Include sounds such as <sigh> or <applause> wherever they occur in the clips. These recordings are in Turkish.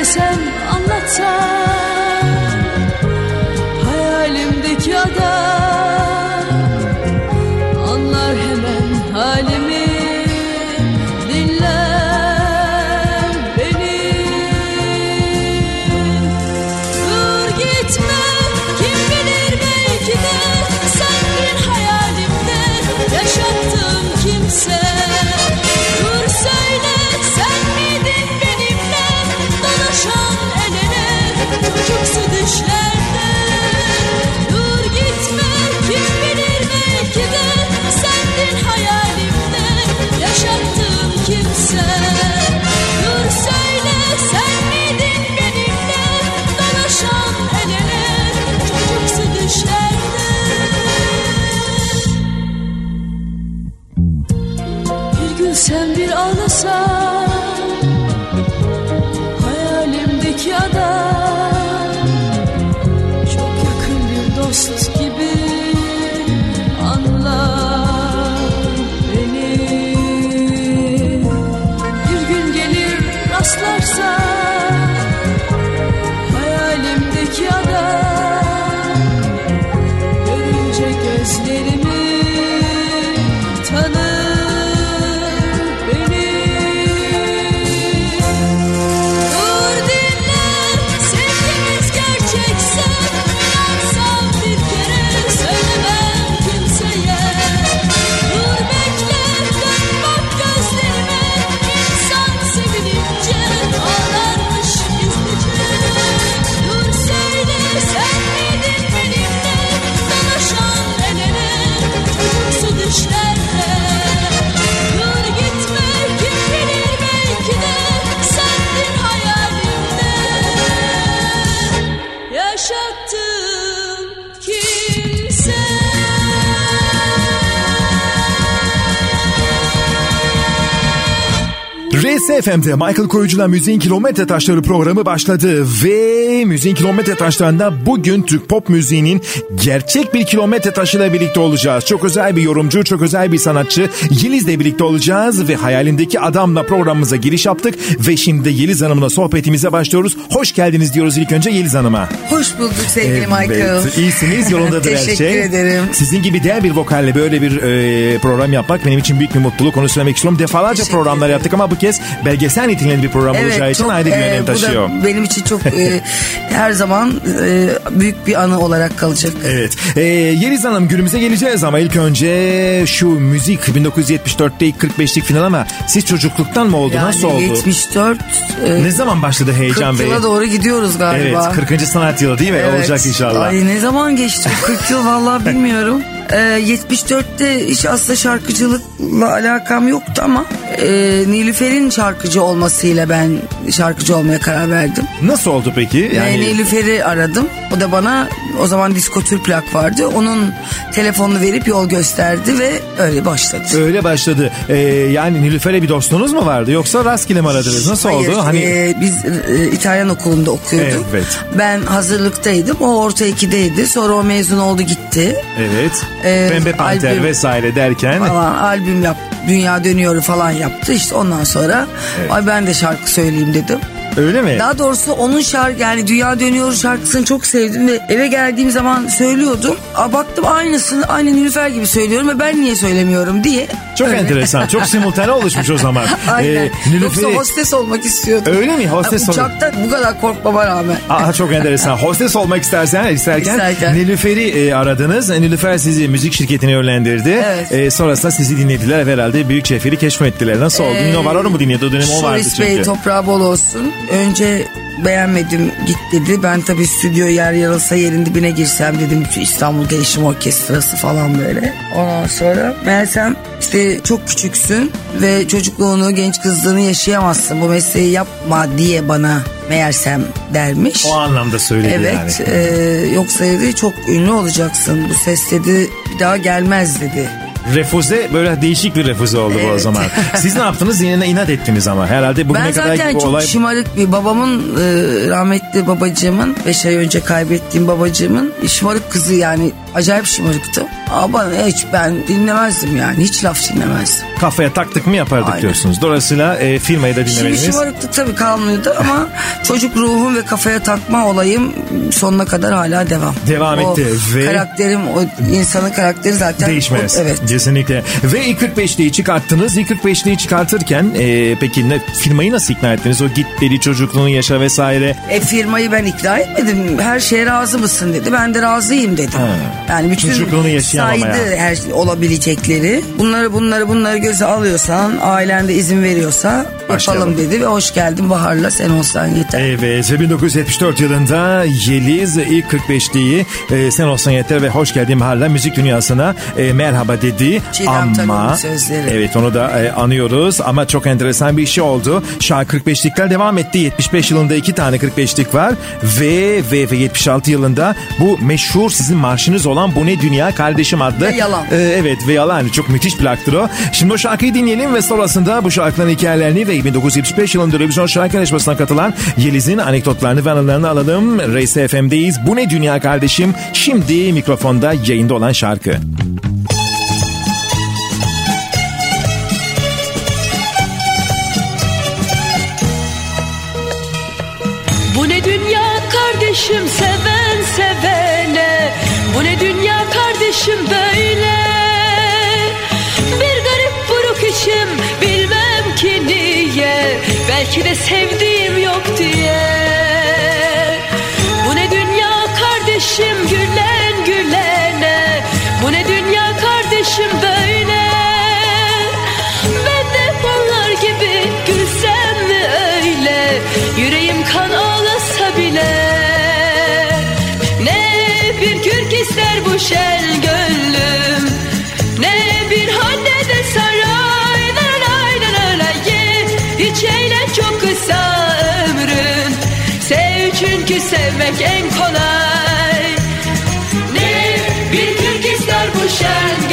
Söylesem anlatsam Hayalimdeki adam RSFM'de Michael Koyucu'la Müziğin Kilometre Taşları programı başladı ve Müziğin Kilometre Taşları'nda bugün Türk pop müziğinin gerçek bir kilometre taşıyla birlikte olacağız. Çok özel bir yorumcu, çok özel bir sanatçı Yeliz'le birlikte olacağız ve hayalindeki adamla programımıza giriş yaptık ve şimdi de Yeliz Hanım'la sohbetimize başlıyoruz. Hoş geldiniz diyoruz ilk önce Yeliz Hanım'a. Hoş bulduk sevgili Michael. iyisiniz yolundadır <laughs> her şey. Teşekkür ederim. Sizin gibi değer bir vokalle böyle bir e, program yapmak benim için büyük bir mutluluk. Onu söylemek istiyorum. Defalarca Teşekkür programlar ederim. yaptık ama bu kez belgesel niteliğinde bir program olacağı için ayrı bir e, önem bu da taşıyor. benim için çok e, her zaman e, büyük bir anı olarak kalacak. Evet. Ee, Yeliz Hanım günümüze geleceğiz ama ilk önce şu müzik 1974'te ilk 45'lik final ama siz çocukluktan mı oldu? Yani Nasıl oldu? 74 e, Ne zaman başladı heyecan 40 Bey? yıla doğru gidiyoruz galiba. Evet 40. sanat yılı değil mi? Evet. Olacak inşallah. Ay ne zaman geçti? 40 yıl vallahi bilmiyorum. <laughs> Ee, 74'te hiç aslında şarkıcılıkla alakam yoktu ama e, Nilüfer'in şarkıcı olmasıyla ben şarkıcı olmaya karar verdim. Nasıl oldu peki? Yani... Nilüfer'i aradım. O da bana o zaman disko tür plak vardı. Onun telefonunu verip yol gösterdi ve öyle başladı. Öyle başladı. Ee, yani Nilüfer'e bir dostunuz mu vardı yoksa rastgele mi aradınız? Nasıl Hayır, oldu? Hani e, biz e, İtalyan okulunda okuyorduk. Evet. Ben hazırlıktaydım. O orta ikideydi. Sonra o mezun oldu gitti. evet. Ee, Pembe Panter albüm- vesaire derken Falan albüm yap, dünya dönüyor falan yaptı. İşte ondan sonra ay ben de şarkı söyleyeyim dedim. öyle mi? Daha doğrusu onun şarkı yani Dünya Dönüyor şarkısını çok sevdim ve eve geldiğim zaman söylüyordum. Aa, baktım aynısını aynı Nilüfer gibi söylüyorum ve ben niye söylemiyorum diye. Çok enteresan. Çok simultane oluşmuş o zaman. <laughs> Aynen. Ee, Yoksa Nilüfer'i- hostes olmak istiyordum. Öyle mi? Hostes olmak- Uçakta bu kadar korkmama rağmen. Aa, çok enteresan. <laughs> Hostes olmak istersen isterken, İsterken. Nilüfer'i e, aradınız. Nilüfer sizi müzik şirketine yönlendirdi. Evet. E, sonrasında sizi dinlediler ve herhalde Büyük Şefir'i keşfettiler. Nasıl oldu? Nino Vararo mu dinliyordu? O dönem o vardı Şoris Bey çünkü. toprağı bol olsun. Önce beğenmedim git dedi. Ben tabii stüdyo yer yarılsa yerin dibine girsem dedim. İstanbul Değişim Orkestrası falan böyle. Ondan sonra meğersem işte çok küçüksün ve çocukluğunu genç kızlığını yaşayamazsın. Bu mesleği yapma diye bana meğersem dermiş. O anlamda söyledi Evet yani. e, yoksa dedi çok ünlü olacaksın. Bu ses dedi bir daha gelmez dedi. Refuze böyle değişik bir refuze oldu bu o Evet. zaman. Siz ne yaptınız? Yine inat ettiniz ama. Herhalde bugüne Ben kadar zaten bu çok olay... şımarık bir babamın e, rahmetli babacığımın 5 ay önce kaybettiğim babacığımın şımarık kızı yani acayip şımarıktı. Ama hiç ben dinlemezdim yani hiç laf dinlemezdim. Kafaya taktık mı yapardık Aynen. diyorsunuz. Dolayısıyla e, firmayı da Şimdi dinlemediniz. şımarıklık tabii kalmıyordu ama <laughs> çocuk ruhum ve kafaya takma olayım sonuna kadar hala devam. Devam O etti ve- Karakterim o insanın karakteri zaten. Değişmez. o- evet. Kesinlikle. Ve ilk 45'liği çıkarttınız. İlk 45'liği çıkartırken e, peki ne, firmayı nasıl ikna ettiniz? O git dedi çocukluğunu yaşa vesaire. E firmayı ben ikna etmedim. Her şeye razı mısın dedi. Ben de razıyım dedim. Ha. Yani bütün Çocukluğunu saydı her şey olabilecekleri. Bunları bunları bunları göze alıyorsan, ailen de izin veriyorsa Başlayalım. yapalım dedi ve hoş geldin Bahar'la sen olsan yeter. Evet ve 1974 yılında Yeliz ilk 45'liği e, Sen Olsan Yeter ve Hoş Geldin Bahar'la müzik dünyasına e, merhaba dedi. Çiğdem ama sözleri. Evet onu da e, anıyoruz ama çok enteresan bir şey oldu. Şarkı 45'likler devam etti. 75 yılında iki tane 45'lik var ve, ve ve 76 yılında bu meşhur sizin marşınız olan Bu Ne Dünya Kardeşim adlı. Ve Yalan. E, evet ve yalan çok müthiş plaktır o. Şimdi o şarkıyı dinleyelim ve sonrasında bu şarkıların hikayelerini ve 1975 yılında televizyon şarkı yarışmasına katılan Yeliz'in anekdotlarını ve anılarını alalım. Reis FM'deyiz. Bu ne dünya kardeşim? Şimdi mikrofonda yayında olan şarkı. Bu ne dünya kardeşim seven sevene Bu ne dünya kardeşim böyle Belki de sevdiğim yok diye sevmek en kolay. Ne bir kürk ister bu şen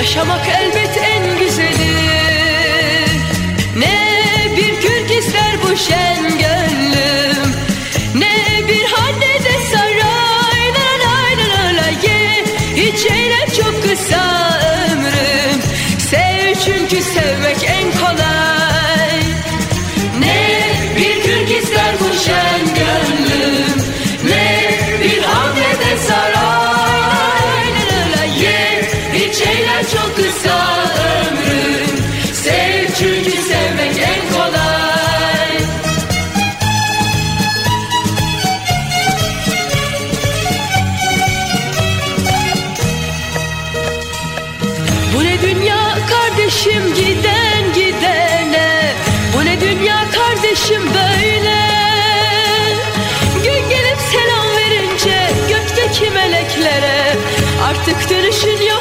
Yaşamak elbet Artık dönüşün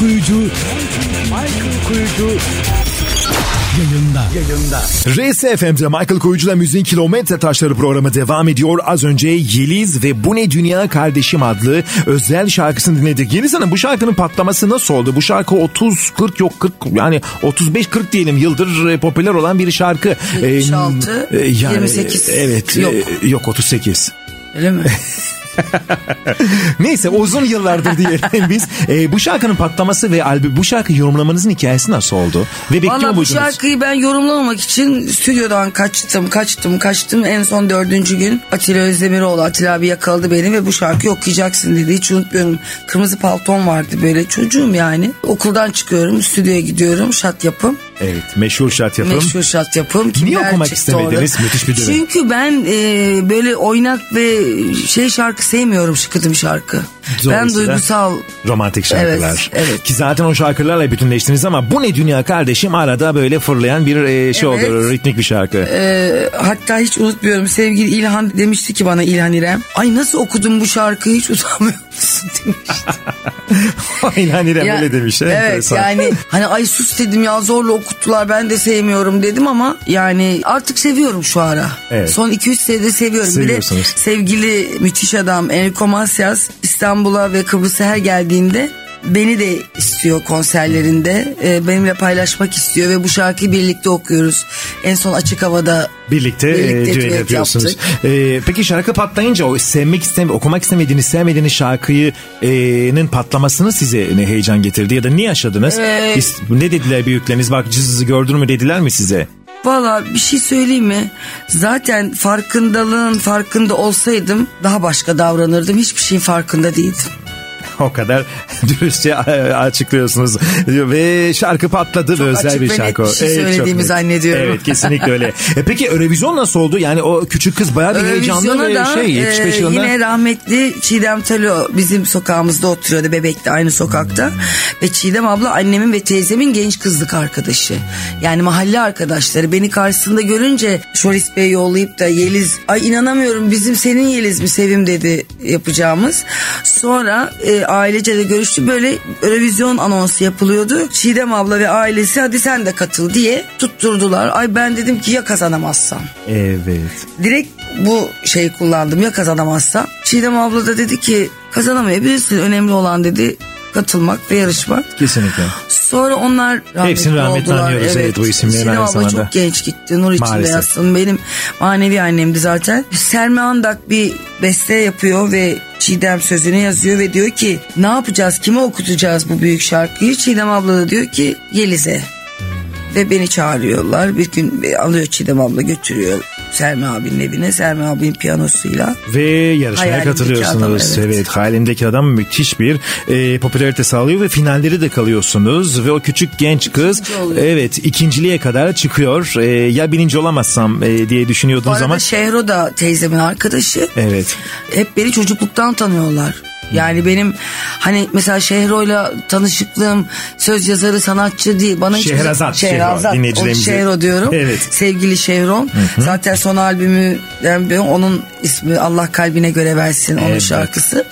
Kuyucu Michael Kuyucu yayında. Yayında. RSFM'de Michael Koyucu'la Müziğin Kilometre Taşları programı devam ediyor. Az önce Yeliz ve Bu Ne Dünya Kardeşim adlı özel şarkısını dinledik. Yeliz Hanım bu şarkının patlaması nasıl oldu? Bu şarkı 30-40 yok 40 yani 35-40 diyelim yıldır e, popüler olan bir şarkı. 76, Ee, 28 Evet yok. e, yok 38. Öyle mi? <laughs> <laughs> Neyse uzun yıllardır diyelim <laughs> biz. Ee, bu şarkının patlaması ve albüm bu şarkı yorumlamanızın hikayesi nasıl oldu? Ve bekliyor Valla bu muydunuz? şarkıyı ben yorumlamamak için stüdyodan kaçtım kaçtım kaçtım. En son dördüncü gün Atilla Özdemiroğlu Atilla abi yakaladı beni ve bu şarkıyı okuyacaksın dedi. Hiç unutmuyorum. Kırmızı palton vardı böyle çocuğum yani. Okuldan çıkıyorum stüdyoya gidiyorum şat yapım. Evet meşhur şart yapım. Meşhur şat yapım. Kimler okumak istemediniz? orada? Müthiş bir dönem. Çünkü ben e, böyle oynak ve şey şarkı sevmiyorum şıkıdım şarkı. Ben Dolayısıyla duygusal Romantik şarkılar. Evet, evet. Ki zaten o şarkılarla bütünleştiniz ama bu ne dünya kardeşim arada böyle fırlayan bir e, şey Evet. oldu ritmik bir şarkı. Ee, hatta hiç unutmuyorum sevgili İlhan demişti ki bana İlhan İrem. Ay nasıl okudun bu şarkıyı hiç utanmıyor musun <laughs> demişti. <laughs> Aynen İrem Ya- öyle demiş. Evet Enteresan. yani hani ay sus dedim ya zorla okuttular ben de sevmiyorum dedim ama yani artık seviyorum şu ara. Evet. Son 2-3 senedir seviyorum. Bir de sevgili müthiş adam Enrico Macias İstanbul'a ve Kıbrıs'a her geldiğinde beni de istiyor konserlerinde. Ee, benimle paylaşmak istiyor ve bu şarkıyı birlikte okuyoruz. En son açık havada Birlikte, Birlikte e, düet yapıyorsunuz. yaptık. E, peki şarkı patlayınca o sevmek istemi, okumak istemediğiniz, sevmediğiniz şarkıyının patlamasını size ne heyecan getirdi ya da ne yaşadınız? Ee, ne dediler büyükleriniz? Bak cızızı gördün mü dediler mi size? Valla bir şey söyleyeyim mi? Zaten farkındalığın farkında olsaydım daha başka davranırdım. Hiçbir şeyin farkında değildim. <laughs> O kadar <laughs> dürüstçe e, açıklıyorsunuz. Ve şarkı patladı ve özel açık bir ve şarkı. net bir şey Evet, çok söylediğimi net. zannediyorum. Evet kesinlikle öyle. <laughs> E peki Eurovision nasıl oldu? Yani o küçük kız bayağı bir heyecanlı ve da şey 75 e, yılında. yine rahmetli Çiğdem Talo bizim sokağımızda oturuyordu Bebek'te aynı sokakta. Ve Çiğdem abla annemin ve teyzemin genç kızlık arkadaşı. Yani mahalle arkadaşları beni karşısında görünce Şoris Bey yollayıp da Yeliz ay inanamıyorum bizim senin Yeliz mi Sevim dedi yapacağımız. Sonra e, ailece de görüştü böyle Eurovision anonsu yapılıyordu. Çiğdem abla ve ailesi hadi sen de katıl diye tutturdular. Ay ben dedim ki ya kazanamazsam Evet. direkt bu şeyi kullandım ya kazanamazsam. Çiğdem abla da dedi ki kazanamayabilirsin önemli olan dedi katılmak ve yarışmak. Kesinlikle. Sonra onlar rahmetli Hepsini rahmetli oldular. anıyoruz, evet, bu isimlerin Çiğdem aynı abla zamanda. çok genç gitti. Nur içinde Maalesef. yatsın. Benim manevi annemdi zaten. Selma Andak bir beste yapıyor ve Çiğdem sözünü yazıyor ve diyor ki ne yapacağız kime okutacağız bu büyük şarkıyı? Çiğdem abla da diyor ki Yeliz'e. Ve beni çağırıyorlar. Bir gün alıyor Çiğdem abla götürüyor Selmi abinin evine. Selmi abinin piyanosuyla. Ve yarışmaya Hayalimdeki katılıyorsunuz. adam, evet. evet. hayalimdeki adam müthiş bir e, popülarite sağlıyor ve finalleri de kalıyorsunuz. Ve o küçük genç kız İkinci evet ikinciliğe kadar çıkıyor. E, ya birinci olamazsam e, diye Bu düşünüyordunuz arada ama. Şehro da teyzemin arkadaşı. Evet. Hep beni çocukluktan tanıyorlar. Yani benim hani mesela Şehro'yla tanışıklığım söz yazarı sanatçı değil. Bana hiç Şehrazat, Şehro, Şehrazat. Onu Şehro diyorum. Evet. Sevgili Şehron. Zaten son albümü yani onun ismi Allah kalbine göre versin onun Evet. şarkısı.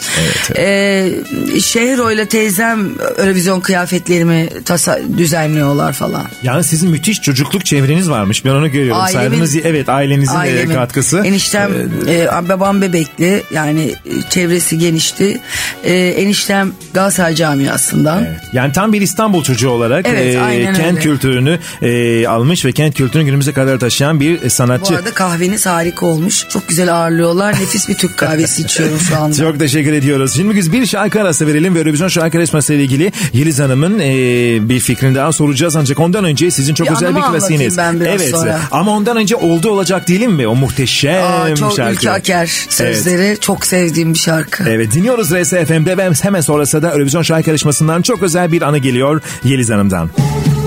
Evet, Ee, Şehro ile teyzem Eurovision kıyafetlerimi tasa düzenliyorlar falan. Yani sizin müthiş çocukluk çevreniz varmış. Ben onu görüyorum. Ailemin- Saydığınız evet ailenizin e, Ailemin. katkısı. Eniştem e, babam bebekli yani çevresi genişti. Ee, eniştem Galatasaray camiasından. Evet. Yani tam bir İstanbul çocuğu olarak Evet, e, kent öyle. kültürünü e, almış ve kent kültürünü günümüze kadar taşıyan bir Bu sanatçı. arada kahveniz harika olmuş. Çok güzel ağırlıyorlar. Nefis bir Türk kahvesi içiyorum şu anda. <laughs> Çok teşekkür ediyoruz. Şimdi biz bir şarkı arası verelim ve Eurovision şarkı yarışması ile ilgili Yeliz Hanım'ın e, bir fikrini daha soracağız. Ancak ondan önce sizin çok Bir özel bir klasiğiniz. evet. sonra. Ama ondan önce oldu olacak değilim mi? O muhteşem Aa, çok şarkı. Ülke Aker sözleri çok sevdiğim bir şarkı. Evet dinliyoruz RSFM'de ve hemen sonrasında da Eurovision şarkı yarışmasından çok özel bir anı geliyor Yeliz Hanım'dan. Kimsin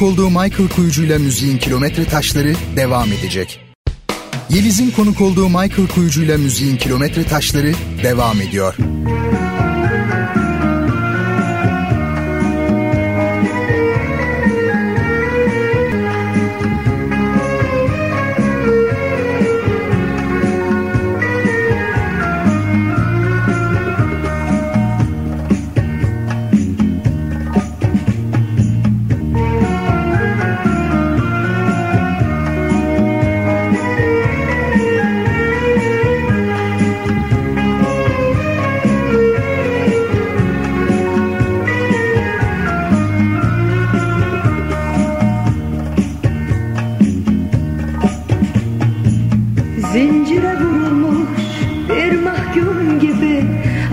konuk olduğu Michael Kuyucu'yla müziğin kilometre taşları devam edecek. Yeliz'in konuk olduğu Michael Kuyucu'yla müziğin kilometre taşları devam ediyor. Zincire vurulmuş bir mahkum gibi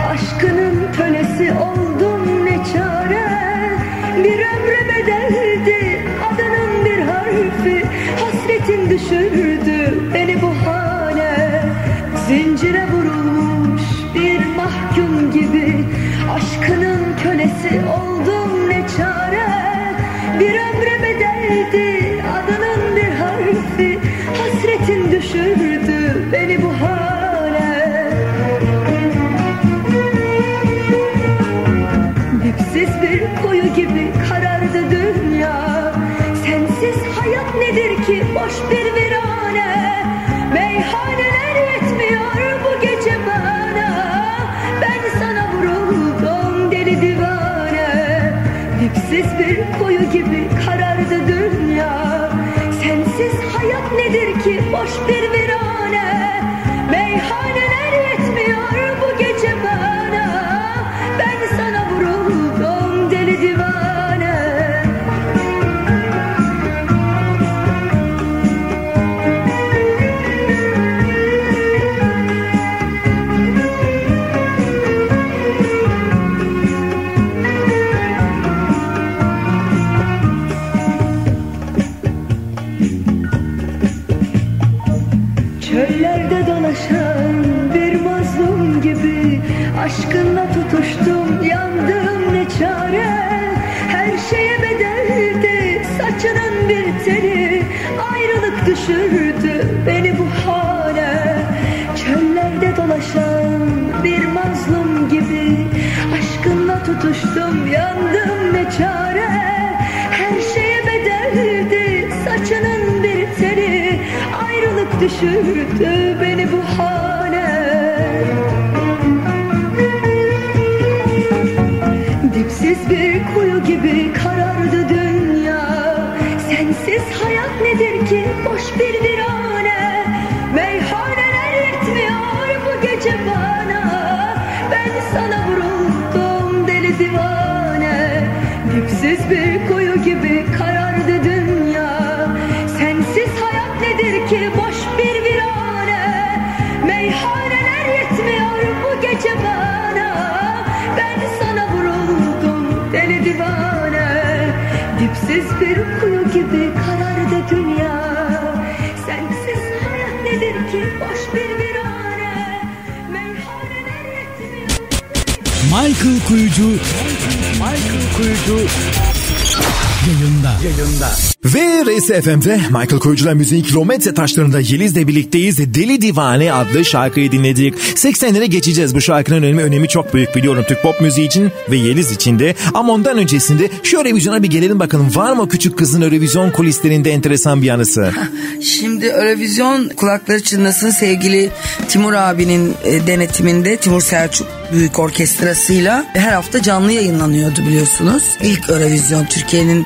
Aşkının kölesi oldum düşürdü beni bu hale. Çöllerde dolaşan bir mazlum gibi Aşkınla tutuştum yandım ne çare? Her şeye bedeldi saçının bir teli. Ayrılık düşürdü beni bu hale. Dipsiz bir kuyu nedir Michael Kuyucu. Michael Kuyucu yayında. Yayında. Ve Reis FM'de Michael Koyucular Müziğin Kilometre Taşlarında Yeliz'le birlikteyiz. Deli Divane adlı şarkıyı dinledik. 80'lere geçeceğiz. Bu şarkının önemi, önemi çok büyük biliyorum Türk pop müziği için ve Yeliz için de. Ama ondan öncesinde şu Eurovision'a bir gelelim bakalım. Var mı küçük kızın Eurovision kulislerinde enteresan bir yanısı? <laughs> Şimdi Eurovision kulakları çınlasın sevgili Timur abinin e, denetiminde Timur Selçuk Büyük Orkestrası'yla her hafta canlı yayınlanıyordu biliyorsunuz. İlk Eurovision Türkiye'nin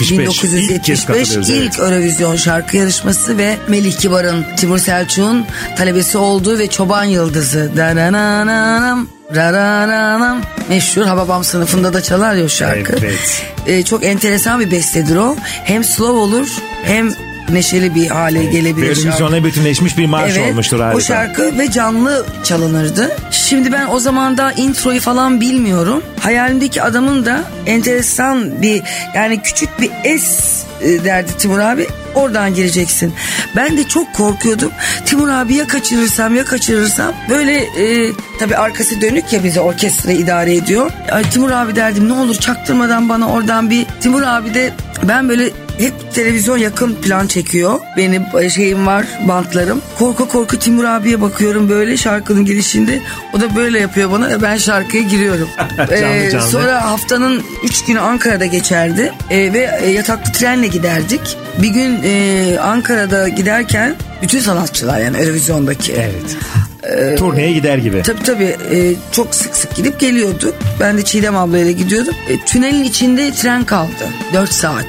1975. İlk kez 1975 katılıyoruz, ilk evet. Eurovision şarkı yarışması ve Melih Kibar'ın Timur Selçuk'un talebesi olduğu ve Çoban Yıldızı Darananam Rarananam meşhur Hababam sınıfında da çalar ya o şarkı. Evet. Ee, çok enteresan bir bestedir o. Hem slow olur hem neşeli bir hale gelebilir. Eurovision'a bütünleşmiş bir marş olmuştur harika. O şarkı ve canlı çalınırdı. Şimdi ben o zaman da introyu falan bilmiyorum. Hayalimdeki adamın da enteresan bir yani küçük bir es derdi Timur abi. Oradan gireceksin. Ben de çok korkuyordum. Timur abi ya kaçırırsam ya kaçırırsam. Böyle e, tabii arkası dönük ya bize orkestra idare ediyor. Ay, Timur abi derdim ne olur çaktırmadan bana oradan bir. Timur abi de ben böyle hep televizyon yakın plan çekiyor. Benim şeyim var bantlarım. Korku korku Timur abiye bakıyorum böyle şarkının girişinde. O da böyle yapıyor bana ve ben şarkıya giriyorum. <laughs> Ee, canlı. Sonra haftanın 3 günü Ankara'da geçerdi. Ee, ve e, yataklı trenle giderdik. Bir gün e, Ankara'da giderken bütün sanatçılar yani Eurovision'daki. Evet. Turneye gider gibi. Tabii tabii e, çok sık sık gidip geliyorduk. Ben de Çiğdem ablayla gidiyordum. E, tünelin içinde tren kaldı. 4 saat.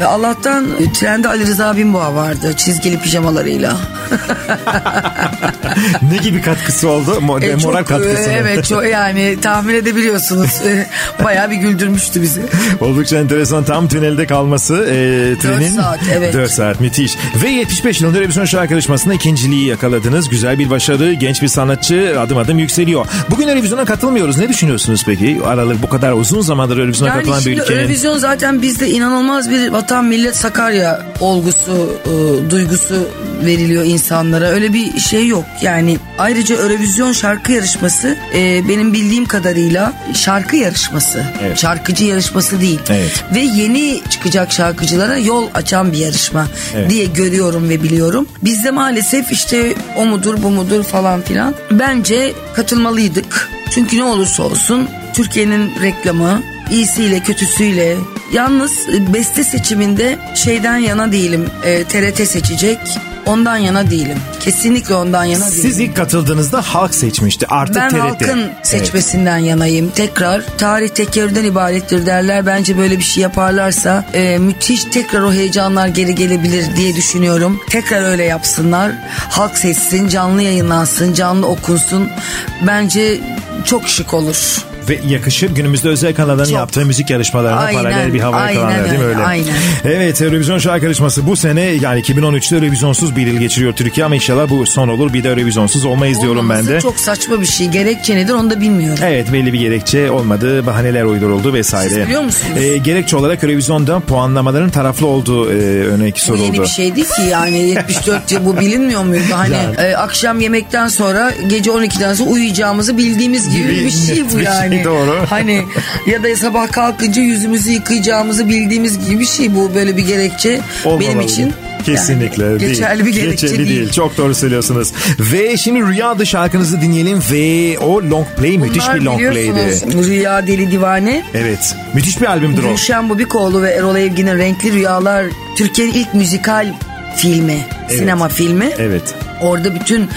Ve Allah'tan e, trende Ali Rıza Binboğa vardı çizgili pijamalarıyla. <laughs> ne gibi katkısı oldu? Mo- E, moral çok, katkısı e, mı? Evet çok yani tahmin edebiliyorsunuz. <laughs> E, Bayağı bir güldürmüştü bizi. Oldukça enteresan tam tünelde kalması e, trenin. saat, evet. 4 saat müthiş. Ve 75 yılında Eurovision şarkı yarışmasında ikinciliği yakaladınız. Güzel bir başarı. Genç bir sanatçı adım adım yükseliyor. Bugün Eurovision'a katılmıyoruz. Ne düşünüyorsunuz peki? Aralık bu kadar uzun zamandır Eurovision'a Yani katılan bir ülkenin. Eurovision zaten bizde inanılmaz bir vatan millet Sakarya olgusu, e, duygusu veriliyor insanlara. Öyle bir şey yok. Yani ayrıca Eurovision şarkı yarışması e, benim bildiğim kadarıyla şarkı yarışması. Evet. Şarkıcı yarışması değil. Evet. Ve yeni çıkacak şarkıcılara yol açan bir yarışma Evet. diye görüyorum ve biliyorum. Bizde maalesef işte o mudur bu mudur falan filan. Bence katılmalıydık. Çünkü ne olursa olsun Türkiye'nin reklamı iyisiyle kötüsüyle yalnız beste seçiminde şeyden yana değilim. E, TRT seçecek. Ondan yana değilim. Kesinlikle ondan yana değilim. Siz ilk katıldığınızda halk seçmişti. Artık Ben TRT. halkın Evet. seçmesinden yanayım. Tekrar tarih tekerrürden ibarettir derler. Bence böyle bir şey yaparlarsa e, müthiş tekrar o heyecanlar geri gelebilir diye düşünüyorum. Tekrar öyle yapsınlar. Halk seçsin, canlı yayınlansın, canlı okunsun. Bence çok şık olur. Ve yakışır günümüzde özel kanalların Çok. yaptığı müzik yarışmalarına Aynen, paralel bir hava yakalanlar değil mi öyle, aynen. Evet Eurovision şarkı yarışması bu sene yani 2013'te Eurovizyonsuz bir yıl geçiriyor Türkiye ama inşallah bu son olur bir de Eurovizyonsuz olmayız diyorum ben Olmaması de. Çok saçma bir şey. Gerekçe nedir onu da bilmiyorum. Evet belli bir gerekçe olmadı bahaneler uyduruldu vesaire. Siz biliyor musunuz? Ee, gerekçe olarak Eurovizyon'da puanlamaların taraflı olduğu e, örnek Bu soruldu. yeni bir şey değil ki yani 74 yıl bu bilinmiyor muydu? <laughs> Hani e, akşam yemekten sonra gece 12'den sonra uyuyacağımızı bildiğimiz gibi Gibi bir şey bu <laughs> şey, yani. Doğru. <laughs> Hani ya da sabah kalkınca yüzümüzü yıkayacağımızı bildiğimiz gibi bir şey bu böyle bir gerekçe benim Olmamalı. için. Kesinlikle yani değil. geçerli bir gerekçe Geçerli değil. Çok doğru söylüyorsunuz. Ve şimdi Rüya adı şarkınızı dinleyelim ve o long play müthiş Bunlar bir long play'di. Rüya Deli Divane. Evet. Müthiş bir albümdür o. Gülşen Bubikoğlu ve Erol Evgin'in Renkli Rüyalar Türkiye'nin ilk müzikal filmi, sinema filmi. Evet. Orada bütün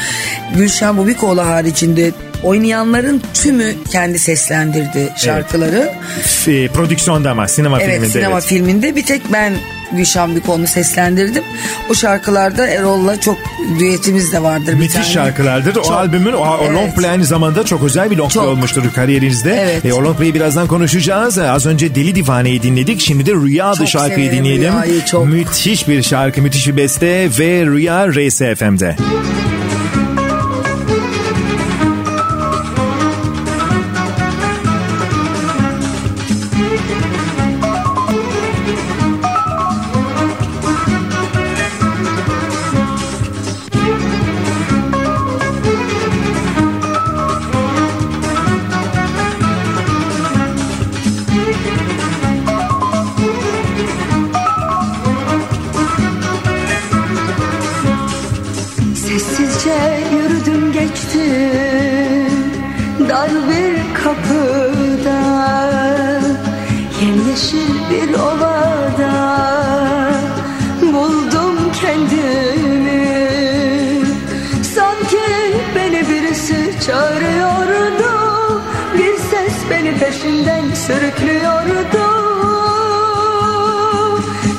Gülşen Bubikoğlu haricinde oynayanların tümü kendi seslendirdi şarkıları. F- prodüksiyonda ama sinema Evet, filminde. sinema evet. filminde bir tek ben Gülşen Bubikoğlu'nu seslendirdim. O şarkılarda Erol'la çok düetimiz de vardır bir Müthiş tane. şarkılardır. O Çok. albümün o, o Evet. long play aynı zamanda çok özel bir long play olmuştur kariyerinizde. Evet. E, o long play'i birazdan konuşacağız. E, Az önce Deli Divane'yi dinledik. Şimdi de Rüya Çok şarkıyı dinleyelim. Rüya'yı, çok. Müthiş bir şarkı, müthiş bir beste ve Rüya RSFM'de. Sessizce birisi çağırıyordu. Bir ses beni peşinden sürüklüyordu.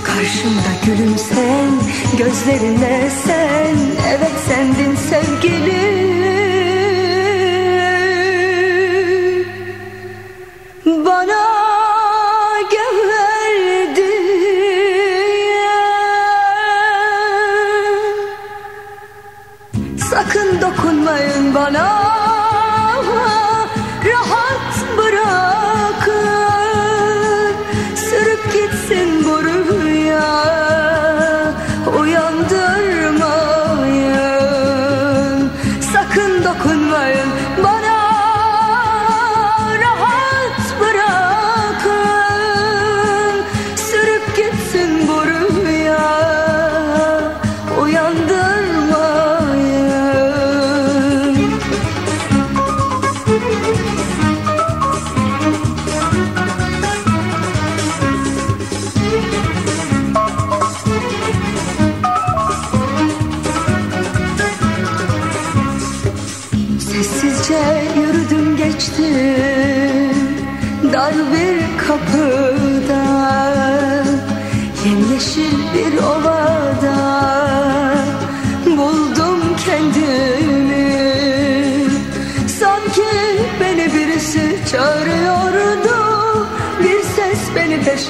Karşımda gülümsen Gözlerine sen. Evet sendin sevgilim dokunmayın bana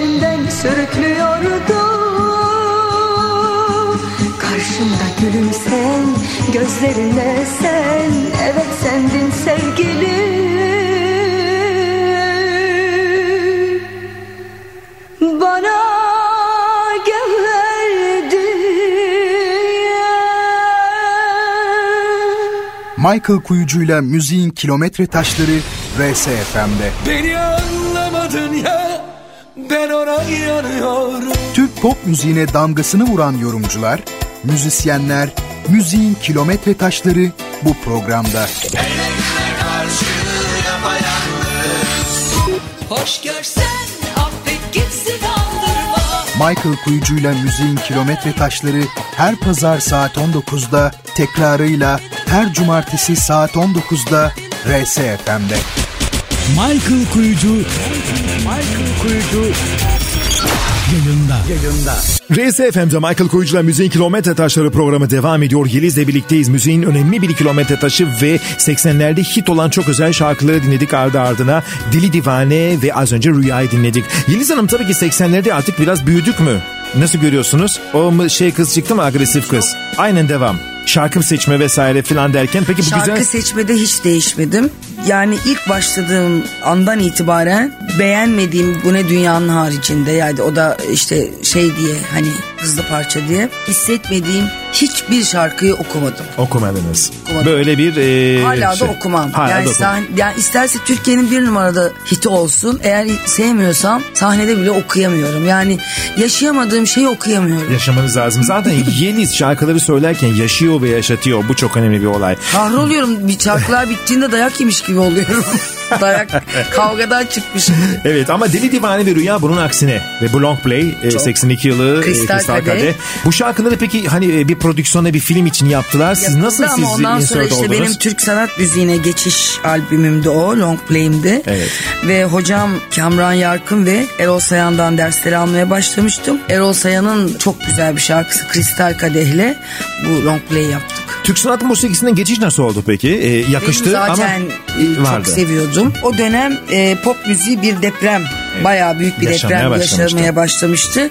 peşinden sürüklüyordu. Karşımda gülümsen Gözlerine sen. Evet sendin sevgilim. Bana Michael Kuyucu'yla müziğin kilometre taşları RSFM'de. Beni anlamadın ya ben ona yanıyorum. Türk pop müziğine damgasını vuran yorumcular, müzisyenler, müziğin kilometre taşları bu programda. Hoş görsen affet gitsin aldırma Michael Kuyucu'yla müziğin kilometre taşları her pazar saat 19'da, tekrarıyla her cumartesi saat 19'da RSFM'de. Michael Kuyucu Michael Kuyucu yayında. Yayında. RSFM'de Michael Koyucu'la Müziğin Kilometre Taşları programı devam ediyor. Yeliz'le birlikteyiz. Müziğin önemli bir kilometre taşı ve 80'lerde hit olan çok özel şarkıları dinledik ardı ardına. Dili Divane ve az önce Rüya'yı dinledik. Yeliz Hanım tabii ki 80'lerde artık biraz büyüdük mü? Nasıl görüyorsunuz? O mu şey kız çıktı mı agresif kız? Aynen devam. Şarkı seçme vesaire filan derken peki bu Şarkı güzel... seçmede hiç değişmedim. Yani ilk başladığım andan itibaren beğenmediğim bu ne dünyanın haricinde? Yani o da işte şey diye hani hızlı parça diye hissetmediğim hiçbir şarkıyı okumadım. Okumadınız. Okumadım. Böyle bir... e, Hala şey. da okumam. Hala yani, da okumam. sahne- yani isterse Türkiye'nin bir numarada hiti olsun. Eğer sevmiyorsam sahnede bile okuyamıyorum. Yani yaşayamadığım şeyi okuyamıyorum. Yaşamanız lazım. Zaten <laughs> Yeliz şarkıları söylerken yaşıyor ve yaşatıyor. Bu çok önemli bir olay. Kahroluyorum. Bir şarkılar bittiğinde dayak yemiş gibi oluyorum. <laughs> dayak kavgadan çıkmış. Evet ama Deli Divane ve Rüya bunun aksine. Ve bu Long Play e, 82 yılı e, Kristal Kristal Kadeh. Kadeh. Bu şarkıları peki hani e, bir prodüksiyona bir film için yaptılar. Siz Yapıldı nasıl ama siz ondan sonra işte oldunuz? benim Türk sanat müziğine geçiş albümümdü o long play'imdi. Evet. Ve hocam Kamran Yarkın ve Erol Sayan'dan dersleri almaya başlamıştım. Erol Sayan'ın çok güzel bir şarkısı Kristal Kadeh'le bu long play yaptık. Türk sanat musikisinden geçiş nasıl oldu peki? E, yakıştı Benim zaten ama e, çok vardı. seviyordum. O dönem e, pop müziği bir deprem, bayağı büyük bir Yaşamaya deprem başlamıştı. yaşamaya başlamıştı.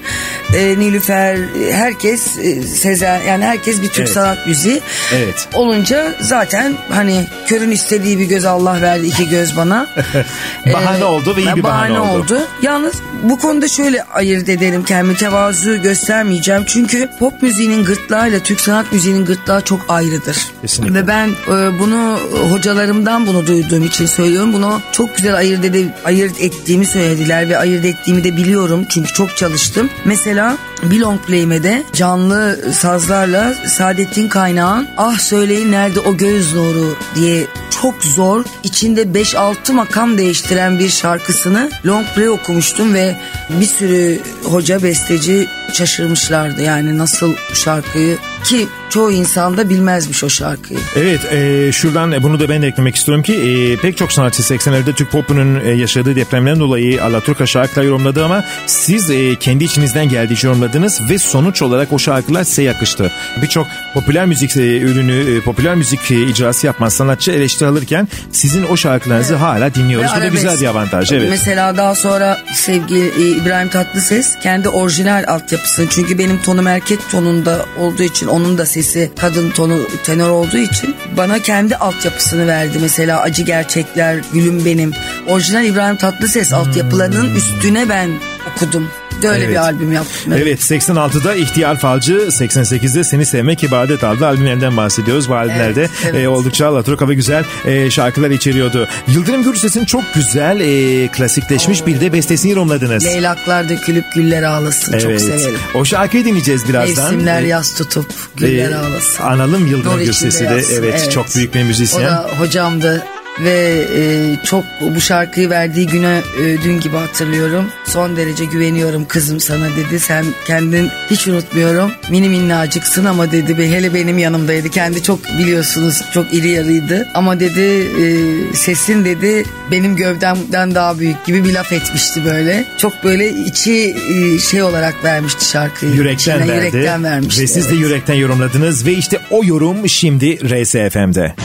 E, Nilüfer, e, herkes, e, Sezen, yani herkes bir Türk Evet. sanat müziği. Evet. Olunca zaten hani körün istediği bir göz Allah verdi iki göz bana. <laughs> Bahane oldu ve iyi bir bahane oldu. Yalnız bu konuda şöyle ayırt edelim kendimi tevazu göstermeyeceğim. Çünkü pop müziğinin gırtlağıyla Türk sanat müziğinin gırtlağı çok ayrıdır. Kesinlikle. Ve ben e, bunu hocalarımdan bunu duyduğum için söylüyorum. Bunu çok güzel ayırt, ede, ayırt ettiğimi söylediler ve ayırt ettiğimi de biliyorum. Çünkü çok çalıştım. Mesela bir long play'ime de canlı sazlarla Saadettin Kaynağ'ın Ah söyleyin nerede o göz nuru diye çok zor içinde 5-6 makam değiştiren bir şarkısını long play okumuştum ve bir sürü hoca besteci şaşırmışlardı. Yani nasıl şarkıyı ki çoğu insan da bilmezmiş o şarkıyı. Evet e, şuradan bunu da ben de eklemek istiyorum ki e, pek çok sanatçı 80'lerde Türk popunun e, yaşadığı depremden dolayı Alaturka şarkılar yorumladı ama siz e, kendi içinizden geldiği yorumladınız ve sonuç olarak o şarkılar size yakıştı. Birçok popüler müzik e, ürünü, e, popüler müzik e, icrası yapan sanatçı eleştiri alırken sizin o şarkılarınızı hala dinliyoruz. Ve Bu da güzel bir avantaj. Evet. Mesela daha sonra sevgili e, İbrahim Tatlıses kendi orijinal altyapısını çünkü benim tonum erkek tonunda olduğu için onun da sesi kadın tonu tenor olduğu için bana kendi altyapısını verdi. Mesela Acı Gerçekler, Gülüm Benim. Orijinal İbrahim Tatlıses altyapılarının üstüne ben okudum. Böyle Hmm. Evet. bir albüm yaptım. Evet 86'da İhtiyar Falcı 88'de Seni Sevmek İbadet adlı albümlerinden bahsediyoruz. Bu albümlerde Evet, evet. e, oldukça alaturka ve güzel e, şarkılar içeriyordu. Yıldırım Gürses'in çok güzel e, klasikleşmiş bir de bestesini yorumladınız. Leylaklar dökülüp güller ağlasın. Çok Evet. severim. O şarkıyı dinleyeceğiz birazdan. Mevsimler E, yaz tutup güller e, ağlasın. Analım Yıldırım Gürses'i de yazsın, evet, çok büyük bir müzisyen. O da hocamdı ve e, çok bu şarkıyı verdiği güne e, dün gibi hatırlıyorum. Son derece güveniyorum kızım sana dedi. Sen kendin hiç unutmuyorum. Mini minnacıksın ama dedi ve hele benim yanımdaydı. Kendi çok biliyorsunuz çok iri yarıydı. Ama dedi e, sesin dedi benim gövdemden daha büyük gibi bir laf etmişti böyle. Çok böyle içi e, şey olarak vermişti şarkıyı. Yürekten İçine verdi. Yürekten vermişti. Ve siz de evet. yürekten yorumladınız ve işte o yorum şimdi RSFM'de.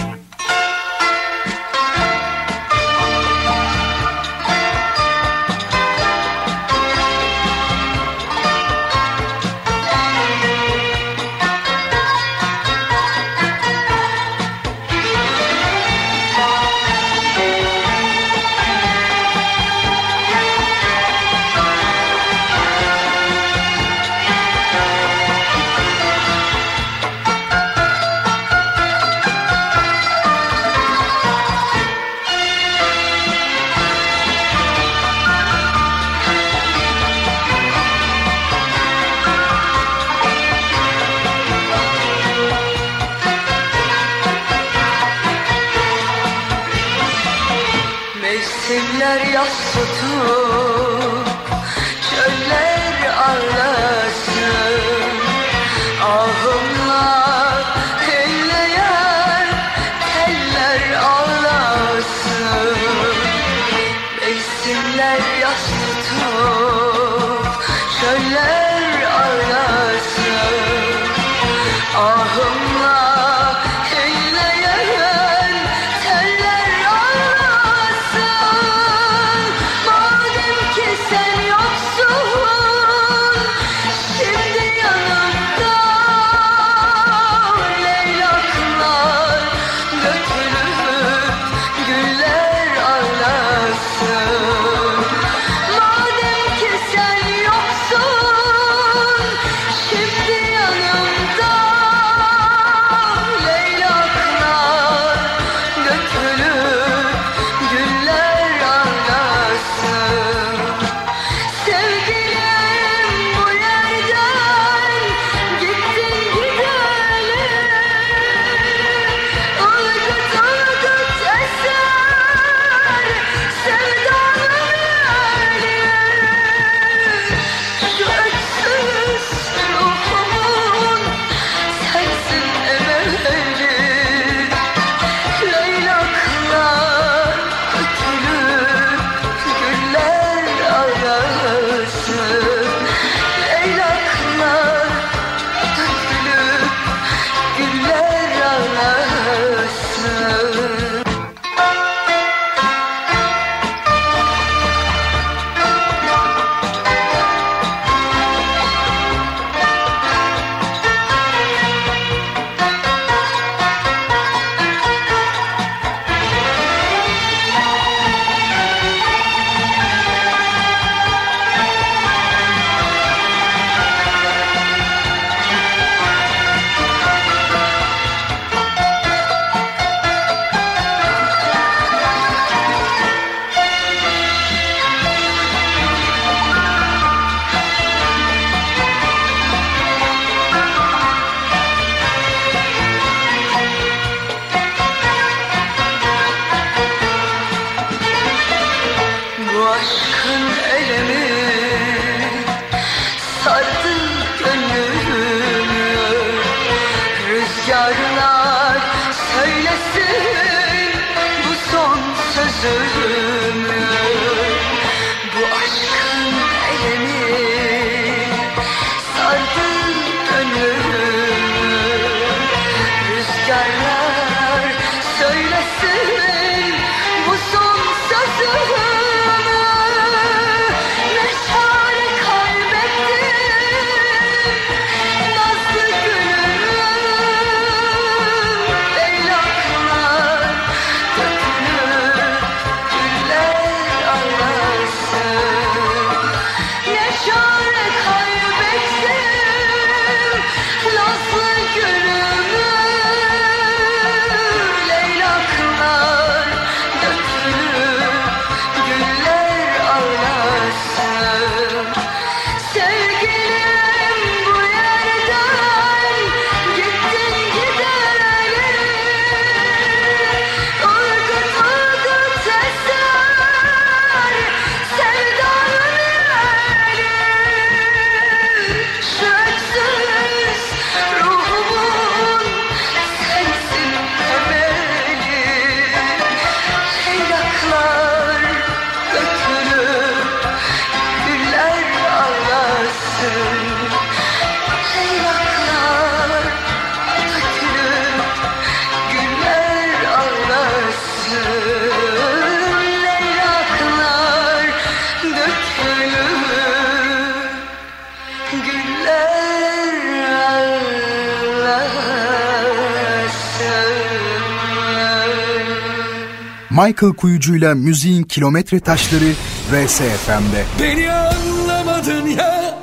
Michael Kuyucu'yla Müziğin Kilometre Taşları RSFM'de. Beni anlamadın ya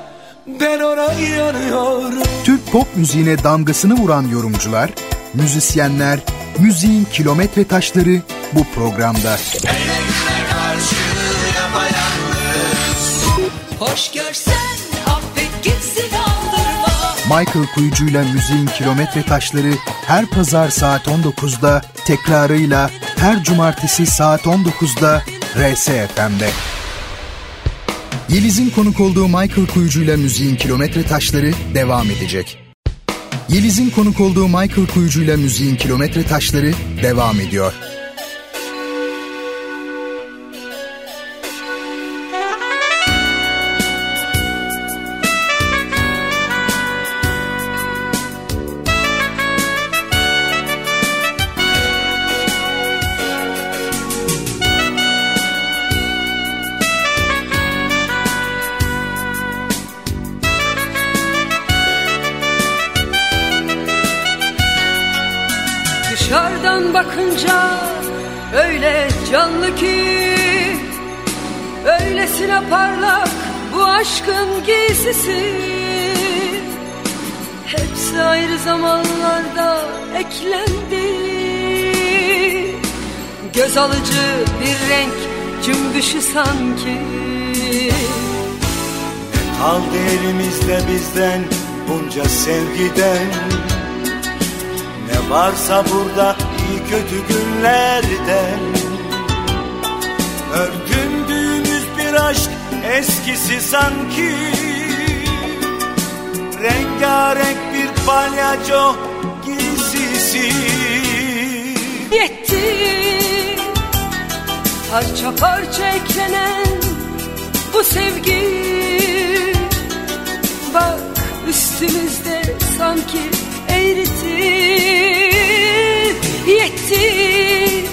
ben ona yanıyorum. Türk pop müziğine damgasını vuran yorumcular, müzisyenler, müziğin kilometre taşları bu programda. Hoş. Michael Kuyucu'yla Müziğin Kilometre Taşları her pazar saat 19'da tekrarıyla her cumartesi saat 19'da RSFM'de. Yeliz'in konuk olduğu Michael Kuyucu ile müziğin kilometre taşları devam edecek. Yeliz'in konuk olduğu Michael Kuyucu ile müziğin kilometre taşları devam ediyor. Dışarıdan bakınca öyle canlı ki Öylesine parlak bu aşkın giysisi. Hepsi ayrı zamanlarda eklendi. Göz alıcı bir renk cümbüşü sanki. Kaldı elimizde bizden bunca sevgiden. Ne varsa burada kötü günlerden Örtündüğümüz bir aşk eskisi sanki. Rengarenk bir palyaço giysisi. Yetti. Parça parça eklenen bu sevgi. Bak üstümüzde sanki eğriti Yetti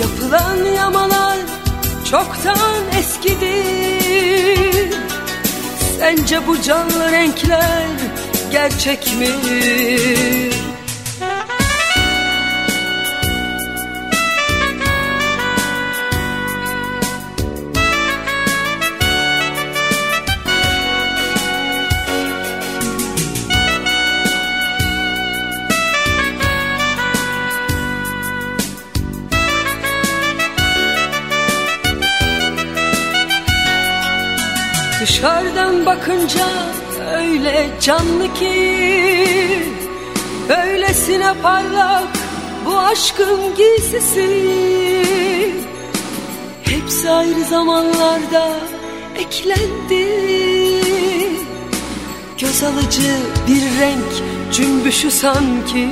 Yapılan yamalar çoktan eskidi Sence bu canlı renkler gerçek mi? Dışarıdan bakınca öyle canlı ki Öylesine parlak bu aşkın giysisi. Hepsi ayrı zamanlarda eklendi. Göz alıcı bir renk cümbüşü sanki.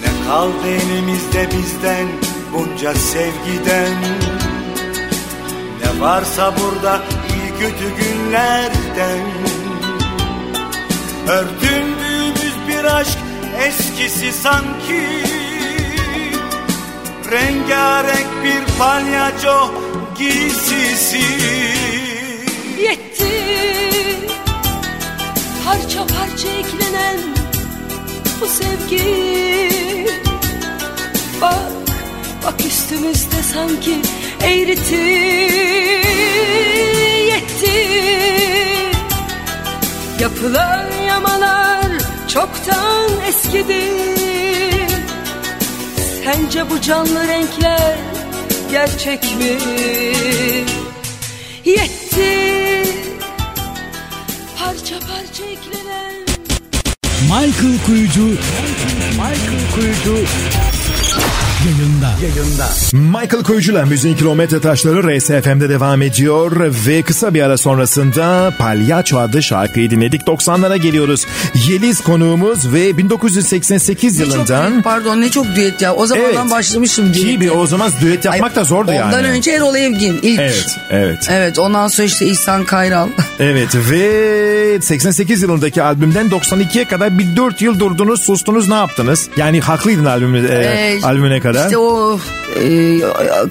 Ne kaldı elimizde bizden bunca sevgiden varsa burada iyi kötü günlerden. Örtündüğümüz bir aşk eskisi sanki. Rengarenk bir palyaço giysisi. Yetti. Parça parça eklenen bu sevgi. Bak, bak üstümüzde sanki eğriti Yetti. Yapılan yamalar çoktan eskidi. Sence bu canlı renkler gerçek mi? Yetti. Parça parça eklenen. Michael Kuyucu. Michael Kuyucu yayında. Yayında. Michael Koyucu'la Müziğin Kilometre Taşları RSFM'de devam ediyor ve kısa bir ara sonrasında Palyaço adlı şarkıyı dinledik. 90'lara geliyoruz. Yeliz konuğumuz ve 1988 Ne çok yılından düet, pardon ne çok düet ya. O zamandan Evet. başlamışım ki bir o zaman düet yapmak da zordu yani. Ondan önce Erol Evgin ilk. Evet, evet. Evet ondan sonra işte İhsan Kayral. <laughs> Evet ve 88 yılındaki albümden 92'ye kadar bir 4 yıl durdunuz sustunuz ne yaptınız? Yani haklıydın albümü, e, Ee, albümüne kadar. İşte o e,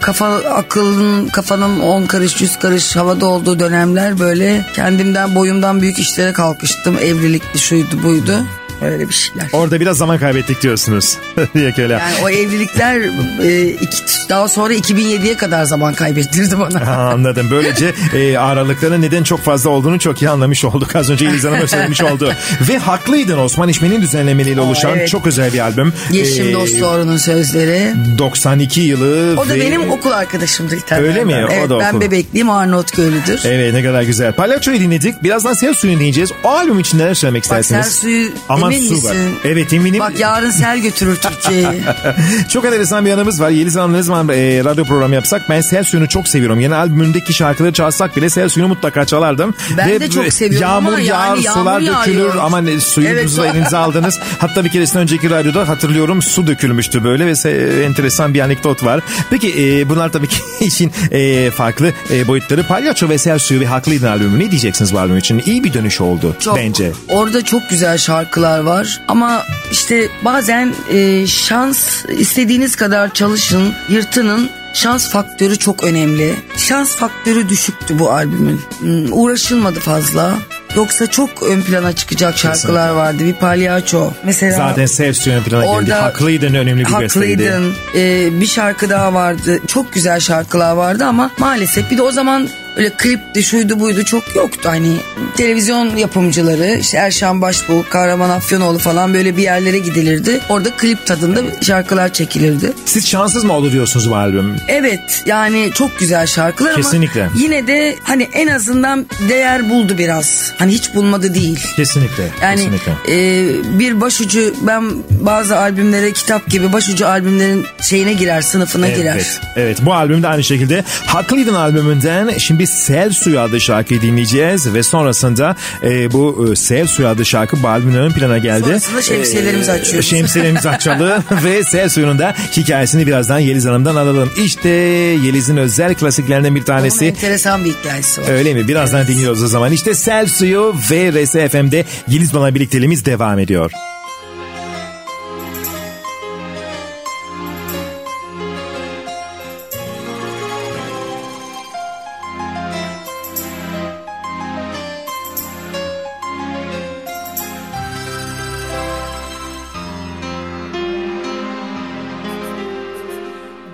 kafa akılın kafanın 10 karış 100 karış havada olduğu dönemler böyle kendimden boyumdan büyük işlere kalkıştım. Evlilikti şuydu buydu. Öyle bir şeyler. Orada biraz zaman kaybettik diyorsunuz. <laughs> Öyle. Yani o evlilikler e, iki, daha sonra 2007'ye kadar zaman kaybettirdi bana. Ha, anladım. Böylece e, aralıkların neden çok fazla olduğunu çok iyi anlamış olduk. Az önce Yeliz Hanım söylemiş oldu. <laughs> Ve haklıydın Osman İşmen'in düzenlemeleriyle oluşan evet. çok özel bir albüm. Yeşim Ee, Dostoğlu'nun sözleri. 92 yılı. O da ve- benim okul arkadaşımdı İtalyanlar. Öyle mi? O Evet, da ben okul. bebekliyim Arnavutköylüdür. Evet ne kadar güzel. Palyaço'yu dinledik. Birazdan Sel Suyu'nu dinleyeceğiz. O albüm için neler söylemek Bak istersiniz? Sel Suyu Aman Emin su misin? var. Evet eminim. Bak yarın sel götürür Türkiye'yi. <laughs> çok enteresan bir yanımız var. Yeliz Hanım'la ne zaman e, radyo programı yapsak ben Sel Suyu'nu çok seviyorum. Yeni albümündeki şarkıları çalsak bile Sel Suyu'nu mutlaka çalardım. Ben de çok seviyorum Yağmur ama yağar, yani yağmur sular yağıyor. dökülür ama ne, suyunuzu Evet. elinize aldınız. Hatta bir keresinde önceki radyoda hatırlıyorum su dökülmüştü böyle ve se- enteresan bir anekdot var. Peki e, bunlar tabii ki <laughs> işin e, farklı e, boyutları. Palyaço ve Sel Suyu ve Haklıydın albümü ne diyeceksiniz bu albüm için? İyi bir dönüş oldu Çok. bence. Orada çok güzel şarkılar var ama işte bazen e, şans istediğiniz kadar çalışın, yırtının şans faktörü çok önemli. Şans faktörü düşüktü bu albümün. Hmm, Uğraşılmadı fazla. Yoksa çok ön plana çıkacak şarkılar vardı. Bir palyaço. Mesela Zaten Suyu ön plana geldi. Orada- Haklıydın önemli bir gösteriydi. Haklıydın. Ee, bir şarkı daha vardı. Çok güzel şarkılar vardı ama maalesef bir de o zaman öyle klipti şuydu buydu çok yoktu. Hani televizyon yapımcıları işte Erşan Başbuğ, Kahraman Afyonoğlu falan böyle bir yerlere gidilirdi. Orada klip tadında şarkılar çekilirdi. Siz şanssız mı oldu diyorsunuz bu albüm? Evet yani çok güzel şarkılar Kesinlikle. ama yine de hani en azından değer buldu biraz. Hani hiç bulmadı değil. Kesinlikle. Yani kesinlikle. e, bir başucu ben bazı albümlere kitap gibi başucu albümlerin şeyine girer sınıfına girer. Evet, evet bu albümde aynı şekilde Haklıydın albümünden şimdi Sel Suyu adlı şarkıyı dinleyeceğiz ve sonrasında e, bu e, Sel Suyu adlı şarkı bu albümün ön plana geldi. Sonrasında şemsiyelerimizi açıyoruz. Şemsiyelerimizi açalım <laughs> ve Sel Suyu'nun da hikayesini birazdan Yeliz Hanım'dan alalım. İşte Yeliz'in özel klasiklerinden bir Onun tanesi. enteresan bir hikayesi var. Öyle mi? Birazdan dinliyoruz o zaman. İşte Sel Suyu ve RSFM'de Yeliz Bana birlikteliğimiz devam ediyor.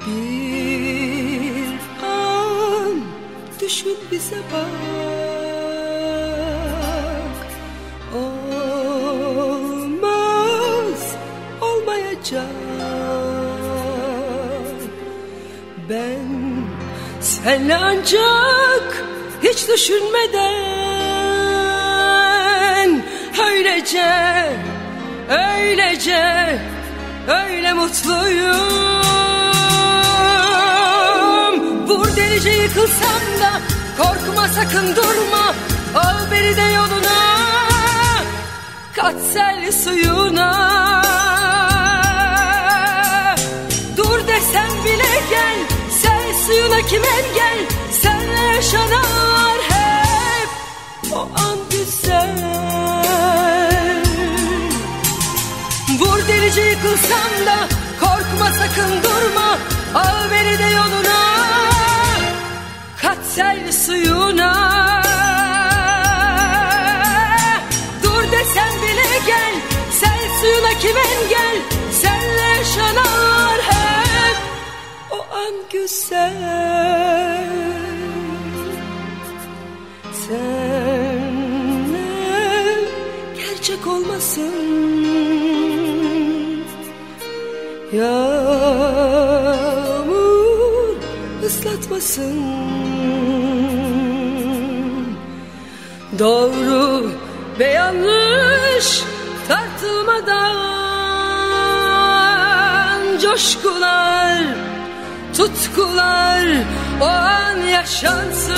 Bir an düşün bize bak. Olmaz olmayacak. Ben senle ancak hiç düşünmeden Öylece, öylece, öyle mutluyum Delice yıkılsam da korkma sakın durma. Al beni de yoluna kat sel suyuna. Dur desem bile gel sel suyuna kim engel Senle yaşanar hep o an güzel. Vur delice yıkılsam da korkma sakın durma. Al beni de yoluna sel suyuna. Dur desem bile gel. Sel suyuna kim engel Senle yaşanar hep o an güzel. Senle gerçek olmasın. Yağmur ıslatmasın Doğru ve yanlış tartılmadan Coşkular, tutkular o an yaşansın.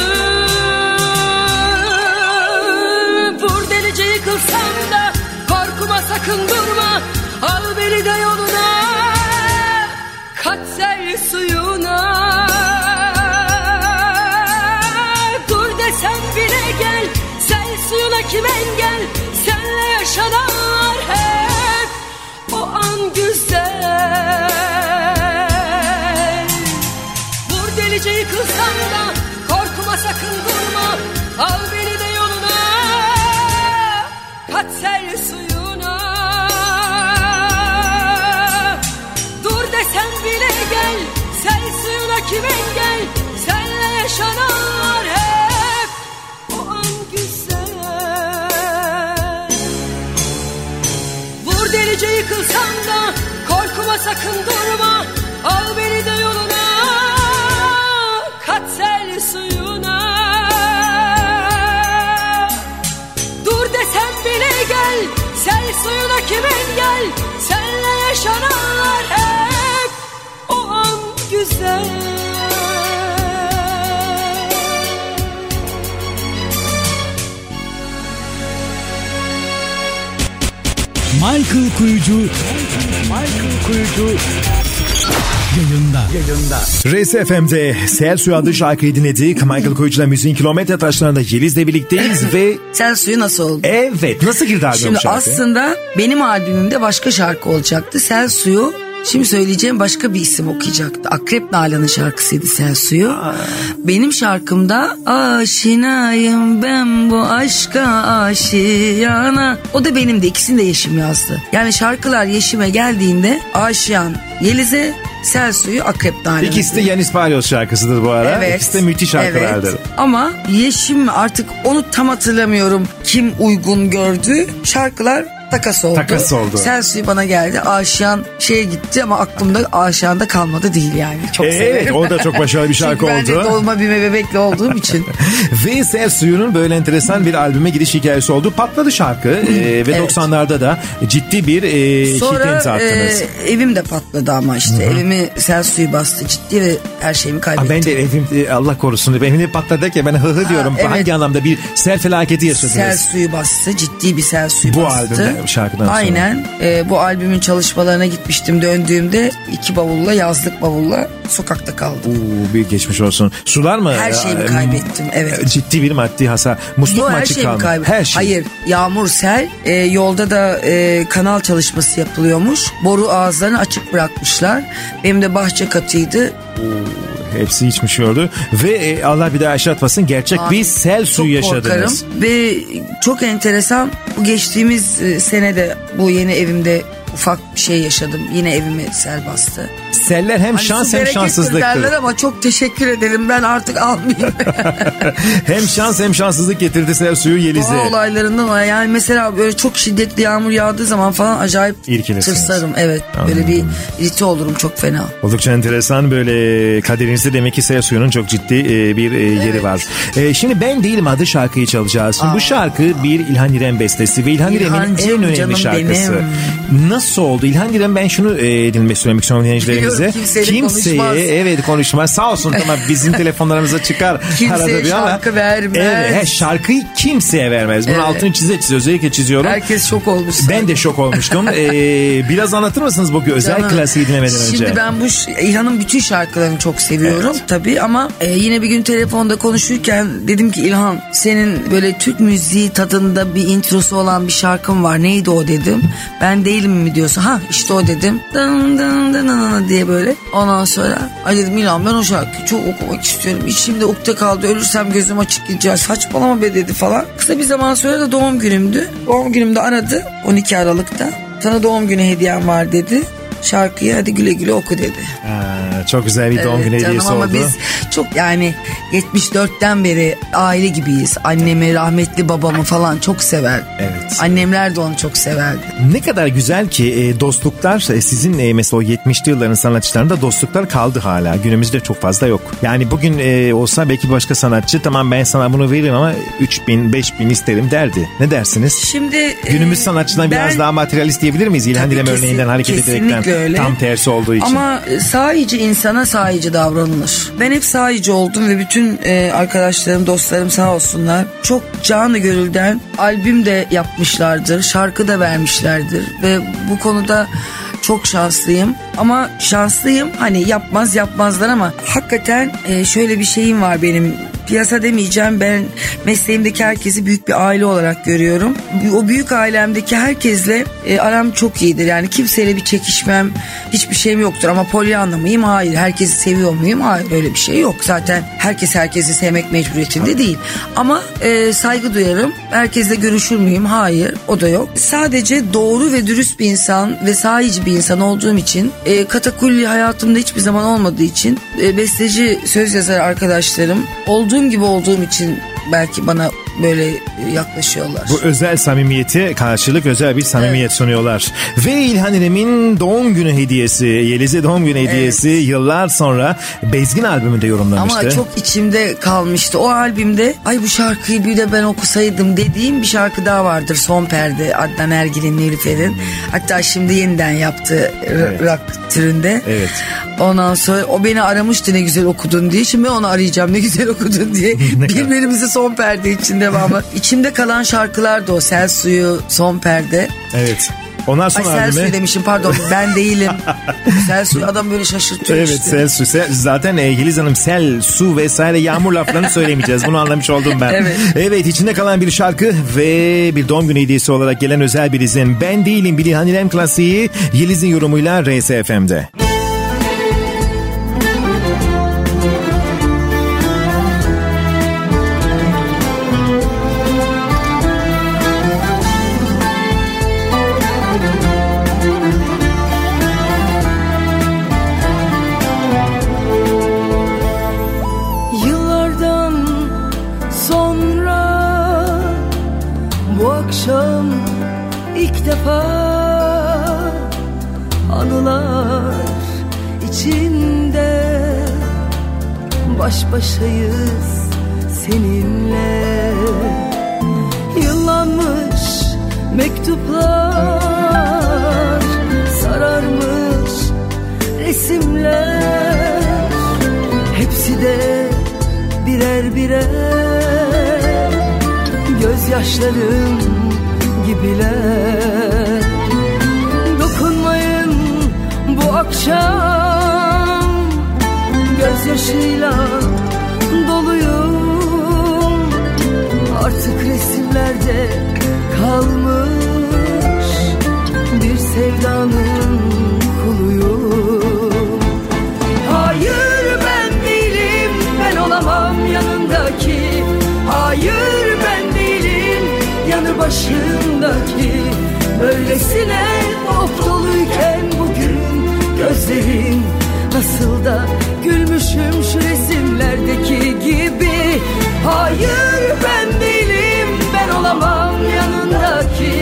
Vur delice yıkılsam da korkma sakın durma. Al beni de yoluna kat sel suyuna kim engel Senle yaşanar hep o an güzel. Vur delice yıkılsam da korkma sakın durma Al beni de yoluna kat sel suyuna. Dur desem bile gel sel suyuna kim engel Senle yaşanar delice yıkılsam da korkma sakın durma Kuyucu Michael Kuyucu yayında. Yayında. Reis FM'de Sel Suyu adlı şarkıyı dinledik. Michael Koyucu'la müziğin kilometre taşlarında Yeliz'le birlikteyiz ve Sen suyu nasıl oldu? evet nasıl girdi albüm Şimdi şarkı? aslında benim albümümde başka şarkı olacaktı. Sel Suyu Şimdi söyleyeceğim başka bir isim okuyacaktı. Akrep Nalan'ın şarkısıydı Sel Suyu. Benim şarkımda aşinayım ben bu aşka aşiyana. O da benim de ikisini de Yeşim yazdı. Yani şarkılar Yeşim'e geldiğinde aşiyan Yeliz'e Sel Suyu Akrep Nalan'ı. İkisi de Yanis Palyos şarkısıdır bu ara. Evet. İkisi de müthiş şarkılardır. Evet. Ama Yeşim artık onu tam hatırlamıyorum kim uygun gördü. Şarkılar takas oldu. Takas oldu. Sen suyu bana geldi. Aşiyan şeye gitti ama aklımda Aşiyan'da kalmadı değil yani. Çok Ee, severim. evet, o da çok başarılı bir <laughs> şarkı Çünkü ben de oldu. dolma bir bebekli olduğum <laughs> için. Ve Sel Suyu'nun böyle enteresan bir albüme giriş hikayesi oldu. Patladı şarkı ee, ve Evet. 90'larda da ciddi bir e, hit Sonra imza attınız. e, evim de patladı ama işte. Evimi sel suyu bastı ciddi ve her şeyimi Aa, kaybettim. ben de evim e, Allah korusun evim de patladı ki ben hı hı diyorum. evet. Hangi anlamda bir sel felaketi yaşadınız? Sel suyu bastı. Ciddi bir sel suyu Bu bastı. albümde, bu şarkıdan sonra. Aynen. Ee, bu albümün çalışmalarına gitmiştim. Döndüğümde iki bavulla yazlık bavulla sokakta kaldım. Oo, bir geçmiş olsun. Sular mı? Her şeyimi Ee, kaybettim, evet. Ciddi bir maddi hasar. Musluk Bu mu açık kalmış? kaybettim. Her şey. Hayır yağmur sel e, yolda da e, kanal çalışması yapılıyormuş. Boru ağızlarını açık bırakmışlar. Benim de bahçe katıydı. Hepsi içmiş oldu. Ve e, Allah bir daha yaşatmasın gerçek bir sel suyu yaşadınız. korkarım. Ve çok enteresan bu geçtiğimiz e, senede bu yeni evimde ufak bir şey yaşadım. Yine evimi sel bastı. Seller hem Hani şans hem şanssızlıktır. derler ama çok teşekkür ederim. Ben artık almayayım. <laughs> hem şans hem şanssızlık getirdi sel suyu Yeliz'e. Doğa olaylarından o. yani mesela böyle çok şiddetli yağmur yağdığı zaman falan acayip tırsarım. Evet böyle bir irite olurum çok fena. Oldukça enteresan böyle kaderinizde demek ki sel suyunun çok ciddi e, bir e, yeri var. E, şimdi Ben Değilim adı şarkıyı çalacağız. Şimdi bu şarkı bir İlhan İrem bestesi ve İlhan İrem'in en önemli şarkısı. Nasıl oldu? İlhan İrem ben şunu e, dinlemek söylemek istiyorum dinleyicilerimize. Kimseyle konuşmaz. evet konuşmaz. Sağ olsun ama bizim <laughs> telefonlarımıza çıkar Kimseye bir ama. şarkı vermez. Evet, he, şarkıyı kimseye vermez. Bunun Evet. altını çize çize özellikle çiziyorum. Herkes şok olmuş. Ben de şok olmuştum. Ee, <laughs> biraz anlatır mısınız bu özel Canım, klasiği dinlemeden önce? Şimdi ben bu İlhan'ın bütün şarkılarını çok seviyorum tabii ama e, yine bir gün telefonda konuşurken dedim ki İlhan senin böyle Türk müziği tadında bir introsu olan bir şarkın var neydi o dedim. Ben değilim mi diyorsun ha işte o dedim. Dın dın dın dın diye böyle ondan sonra ay dedim İlhan ben o şarkıyı çok okumak istiyorum. İçimde ukde kaldı ölürsem gözüm açık gidecek saçmalama be dedi falan. Kısa bir zaman sonra da doğum günümdü. Doğum günümde aradı 12 Aralık'ta. Sana doğum günü hediyem var dedi. Şarkıyı hadi güle güle oku dedi. Aa, çok güzel bir doğum Evet günü canım hediyesi ama oldu. biz çok yani 74'ten beri aile gibiyiz. Annemi, rahmetli babamı falan çok sever. Evet. Annemler de onu çok severdi. Ne kadar güzel ki e, dostluklar e, sizin e, mesela o 70'li yılların sanatçılarında dostluklar kaldı hala. Günümüzde çok fazla yok. Yani bugün e, olsa belki başka sanatçı tamam ben sana bunu veririm ama 3000 5000 isterim derdi. Ne dersiniz? Şimdi e, Günümüz sanatçıdan biraz daha materyalist diyebilir miyiz? İlhan kesin- örneğinden hareket kesinlikle ederekten öyle. tam tersi olduğu için. Ama sahici insana sahici davranılır. Ben hep sahici oldum ve bütün e, arkadaşlarım, dostlarım sağ olsunlar. Çok canı gönülden albüm de yapmışlardır, şarkı da vermişlerdir ve bu konuda çok şanslıyım. Ama şanslıyım hani yapmaz yapmazlar ama hakikaten e, şöyle bir şeyim var benim piyasa demeyeceğim ben mesleğimdeki herkesi büyük bir aile olarak görüyorum. O büyük ailemdeki herkesle e, aram çok iyidir. Yani kimseyle bir çekişmem hiçbir şeyim yoktur ama Pollyanna mıyım? Hayır. Herkesi seviyor muyum? Hayır öyle bir şey yok. Zaten herkes herkesi sevmek mecburiyetinde değil. Ama e, saygı duyarım. Herkesle görüşür müyüm? Hayır. O da yok. Sadece doğru ve dürüst bir insan ve sahici bir insan olduğum için e, katakulli hayatımda hiçbir zaman olmadığı için e, besteci söz yazar arkadaşlarım olduğum gibi olduğum için belki bana böyle yaklaşıyorlar. Bu özel samimiyeti karşılık özel bir samimiyet sunuyorlar. Ve İlhan İrem'in doğum günü hediyesi, Yeliz'e doğum günü hediyesi yıllar sonra Bezgin albümünde yorumlamıştı. Ama çok içimde kalmıştı. O albümde ay bu şarkıyı bir de ben okusaydım dediğim bir şarkı daha vardır. Son Perde Adnan Ergil'in Nilüfer'in. Hatta şimdi yeniden yaptı Evet. rock türünde. Evet. Ondan sonra o beni aramıştı ne güzel okudun diye. Şimdi ben onu arayacağım ne güzel okudun diye. <laughs> Birbirimizi son perde için devamı. İçimde kalan şarkılar da o. Sel Suyu, Son Perde. Evet. Ondan Ay sonra Sel Suyu demişim pardon ben değilim. <laughs> Sel Suyu adam böyle şaşırtıyor Evet işte. sel su. Sel- zaten e, Hanım sel, su vesaire yağmur laflarını söylemeyeceğiz. Bunu anlamış oldum ben. Evet. Evet içinde kalan bir şarkı ve bir doğum günü hediyesi olarak gelen özel bir izin. Ben değilim Bilhan İrem klasiği Yeliz'in yorumuyla RSFM'de. Baş başayız seninle. Yıllanmış mektuplar sararmış resimler. Hepsi de birer birer gözyaşlarım gibiler. Dokunmayın bu akşam gözyaşıyla doluyum. Artık resimlerde kalmış bir sevdanın kuluyum. Hayır ben değilim ben olamam yanındaki. Hayır ben değilim yanı başındaki. Böylesine dop doluyken bugün gözlerin Nasıl da gülmüşüm şu resimlerdeki gibi. Hayır ben değilim ben olamam yanındaki.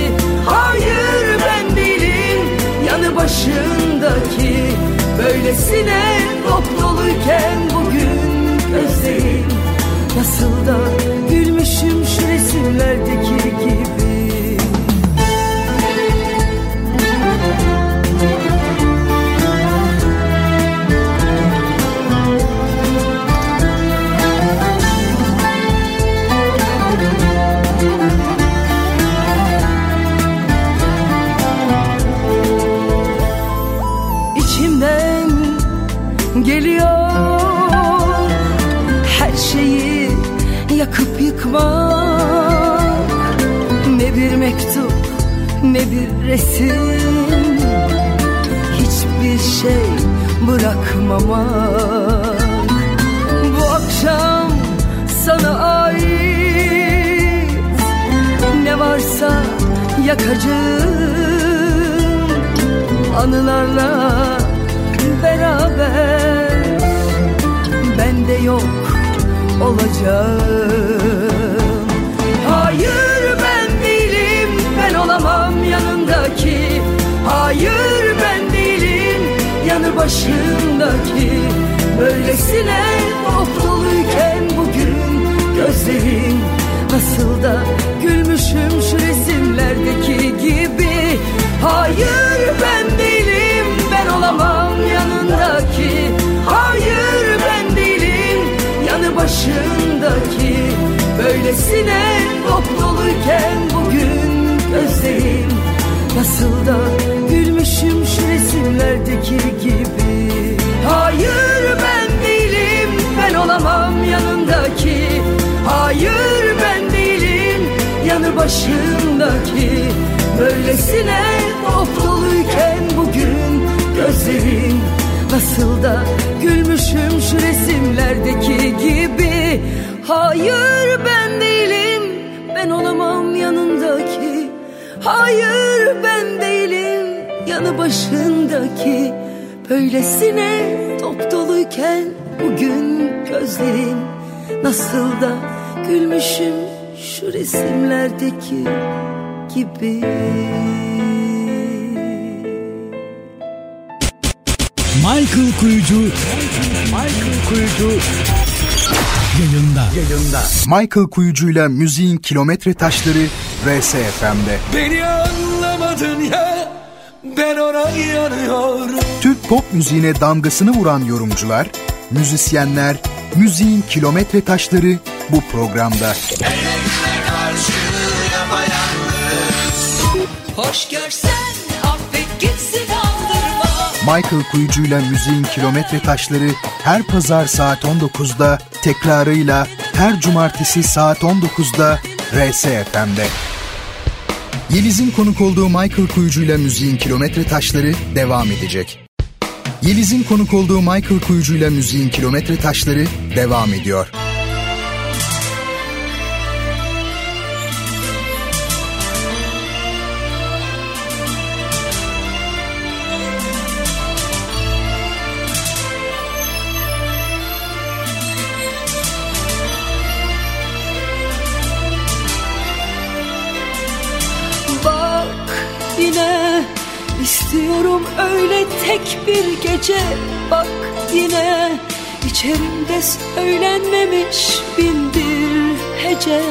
Hayır ben değilim yanı başındaki. Böylesine dop doluyken bugün gözlerim Nasıl da gülmüşüm şu resimlerdeki gibi geliyor. Her şeyi yakıp yıkmak ne bir mektup ne bir resim. Hiçbir şey bırakmamak. Bu akşam sana ait ne varsa yakacağım. Anılarla beraber de yok olacağım. Hayır ben değilim. Ben olamam yanındaki. Hayır ben değilim yanı başındaki. Böylesine dop doluyken bugün gözlerim Nasıl da gülmüşüm şu resimlerdeki gibi. Hayır ben değilim başındaki Böylesine dop doluyken bugün gözlerim Nasıl da gülmüşüm şu resimlerdeki gibi. Hayır ben değilim ben olamam yanındaki. Hayır ben değilim yanı başındaki. Böylesine dop doluyken bugün gözlerim Nasıl da gülmüşüm şu resimlerdeki gibi. Hayır ben değilim. Ben olamam yanındaki. Hayır ben değilim. Yanı başındaki. Böylesine top doluyken bugün gözlerim Nasıl da gülmüşüm şu resimlerdeki gibi Michael Kuyucu Michael Kuyucu yayında. Yayında. Michael Kuyucu'yla müziğin kilometre taşları RSFM'de. Beni anlamadın ya ben ona yanıyorum Türk pop müziğine damgasını vuran yorumcular, müzisyenler, müziğin kilometre taşları bu programda. Hoş görsen Michael Kuyucu'yla müziğin kilometre taşları her pazar saat 19'da, tekrarıyla her cumartesi saat 19'da RSFM'de. Yeliz'in konuk olduğu Michael Kuyucu'yla müziğin kilometre taşları devam edecek. Yeliz'in konuk olduğu Michael Kuyucu'yla müziğin kilometre taşları devam ediyor. İstiyorum öyle tek bir gece. Bak yine içerimde söylenmemiş bin bir hece.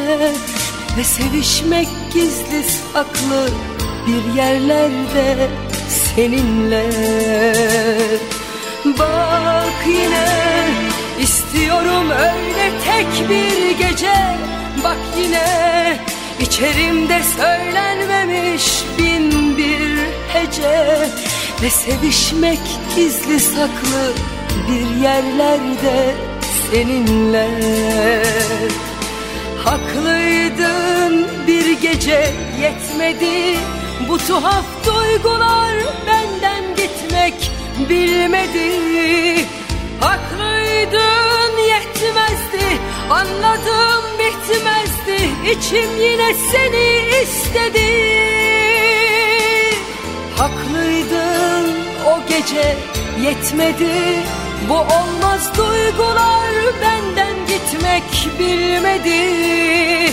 Ve sevişmek gizli saklı bir yerlerde seninle. Bak yine istiyorum öyle tek bir gece. Bak yine içerimde söylenmemiş bin bir hece Ve sevişmek gizli saklı bir yerlerde seninle. Haklıydın bir gece yetmedi Bu tuhaf duygular benden gitmek bilmedi. Haklıydın yetmezdi anladım bitmezdi İçim yine seni istedi Haklıydın o gece yetmedi. Bu olmaz duygular benden gitmek bilmedi.